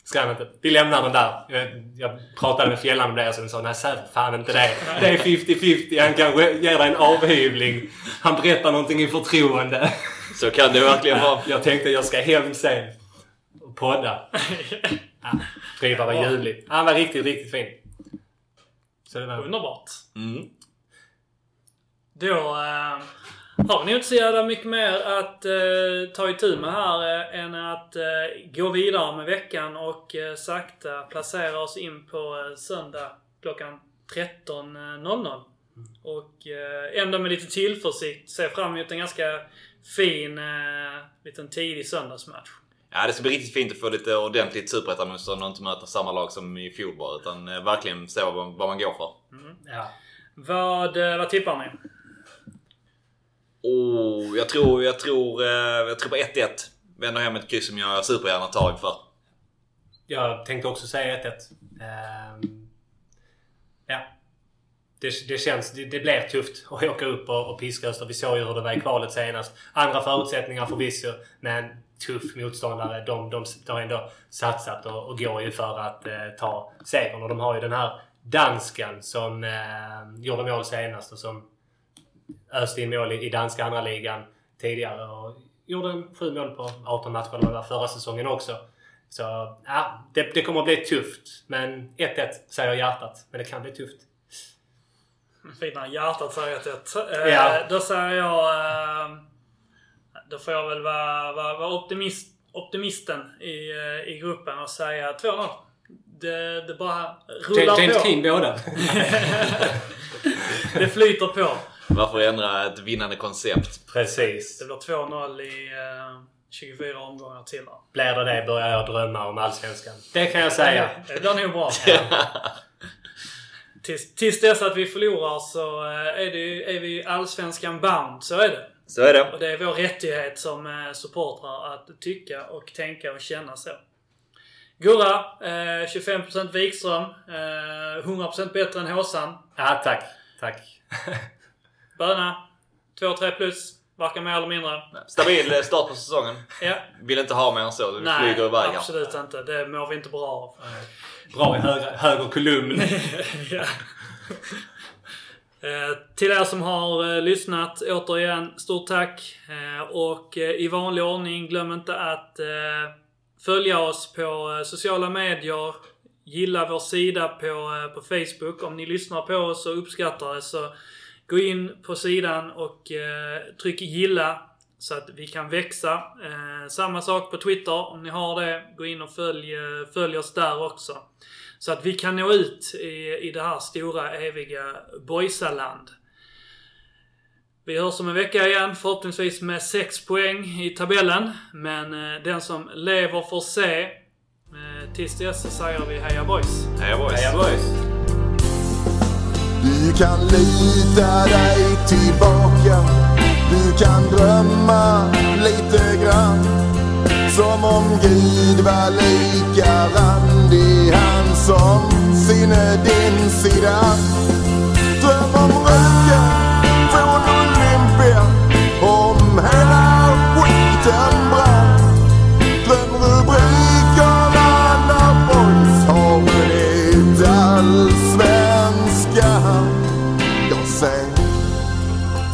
Speaker 2: Ska han inte. Vi lämnar den där. Jag, jag pratade med Fjällan om det och sen sa nej, säg fan inte det. Det är 50-50. Han kanske ger dig en avhyvling. Han berättar någonting i förtroende.
Speaker 3: Så kan det verkligen vara.
Speaker 2: Jag tänkte jag ska hem sen och podda. Ja, Friberg var ljuvlig. Han var riktigt, riktigt fin. Så det var...
Speaker 1: Underbart.
Speaker 3: Mm.
Speaker 1: Då eh, har nog inte så jävla mycket mer att eh, ta itu med här eh, än att eh, gå vidare med veckan och eh, sakta placera oss in på eh, söndag klockan 13.00. Och eh, ändå med lite tillförsikt se fram emot en ganska fin eh, liten tidig söndagsmatch.
Speaker 3: Ja, det ska bli riktigt fint att få lite ordentligt superettamotstånd och inte möta samma lag som i fjol bara. Utan eh, verkligen se vad, vad man går för.
Speaker 2: Ja.
Speaker 1: Vad, eh, vad tippar ni?
Speaker 3: Oh, jag tror, jag tror, eh, jag tror på 1-1. Vänder hem ett kryss som jag supergärna tar inför.
Speaker 2: Jag tänkte också säga 1-1. Um, ehm, ja. Det, det känns... Det, det blir tufft att åka upp och, och piska Öster. Vi såg ju hur det var i kvalet senast. Andra förutsättningar förvisso. Men tuff motståndare. De, de, de har ändå satsat och, och går ju för att eh, ta segern. Och de har ju den här danskan som eh, gjorde mål senast och som öste in mål i, i danska andra ligan tidigare. Och gjorde en sju mål på 18 matcher eller var förra säsongen också. Så ja, det, det kommer att bli tufft. Men 1-1 säger hjärtat. Men det kan bli tufft.
Speaker 1: Fint när hjärtat säger ett ett.
Speaker 2: Ja.
Speaker 1: Eh, då säger jag... Eh, då får jag väl vara, vara, vara optimist, optimisten i, eh, i gruppen och säga 2-0. Det, det bara rullar
Speaker 2: James
Speaker 1: på.
Speaker 2: Keane båda. (laughs) (laughs)
Speaker 1: Det flyter på.
Speaker 3: Varför ändra ett vinnande koncept?
Speaker 2: Precis.
Speaker 1: Det blir 2-0 i, eh, 24 omgångar till. Där.
Speaker 2: Blir det det börjar jag drömma om Allsvenskan. Det kan jag säga. (laughs)
Speaker 1: Det blir nog bra. tills, tills dess att vi förlorar så eh, är, det, är vi Allsvenskan bound. Så är det.
Speaker 3: Så är det.
Speaker 1: Och det är vår rättighet som eh, supportrar att tycka och tänka och känna så. Gurra, eh, 25% Wikström. Eh, 100% bättre än Håsan.
Speaker 2: Ja, tack. Tack. (laughs)
Speaker 1: Böna, 2-3 plus. Varken mer eller mindre.
Speaker 3: Stabil eh, start på säsongen.
Speaker 1: Ja.
Speaker 3: Vill inte ha mer än så. Vi
Speaker 1: Nej,
Speaker 3: flyger iväg här.
Speaker 1: absolut inte. Det mår vi inte bra av.
Speaker 2: Bra i höger, höger kolumn. (laughs)
Speaker 1: ja. Eh, till er som har eh, lyssnat, återigen stort tack. Eh, och eh, i vanlig ordning, glöm inte att eh, följa oss på eh, sociala medier. Gilla vår sida på, eh, på Facebook. Om ni lyssnar på oss och uppskattar det så gå in på sidan och eh, tryck gilla så att vi kan växa. Eh, samma sak på Twitter om ni har det. Gå in och följ, eh, följ oss där också. Så att vi kan nå ut i, i det här stora eviga Boysaland. Vi hörs om en vecka igen, förhoppningsvis med 6 poäng i tabellen. Men eh, den som lever får se. Eh, tills dess så säger vi heja boys!
Speaker 3: Heja boys!
Speaker 2: Heja boys!
Speaker 4: Du kan lita dig tillbaka. Du kan drömma lite grann. Som om Gud var lika randig Han som sinne din sida. Dröm om röken från Olympia. Om hela skiten.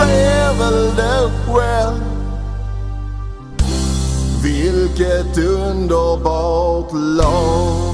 Speaker 4: travel the world. Vilket underbart land.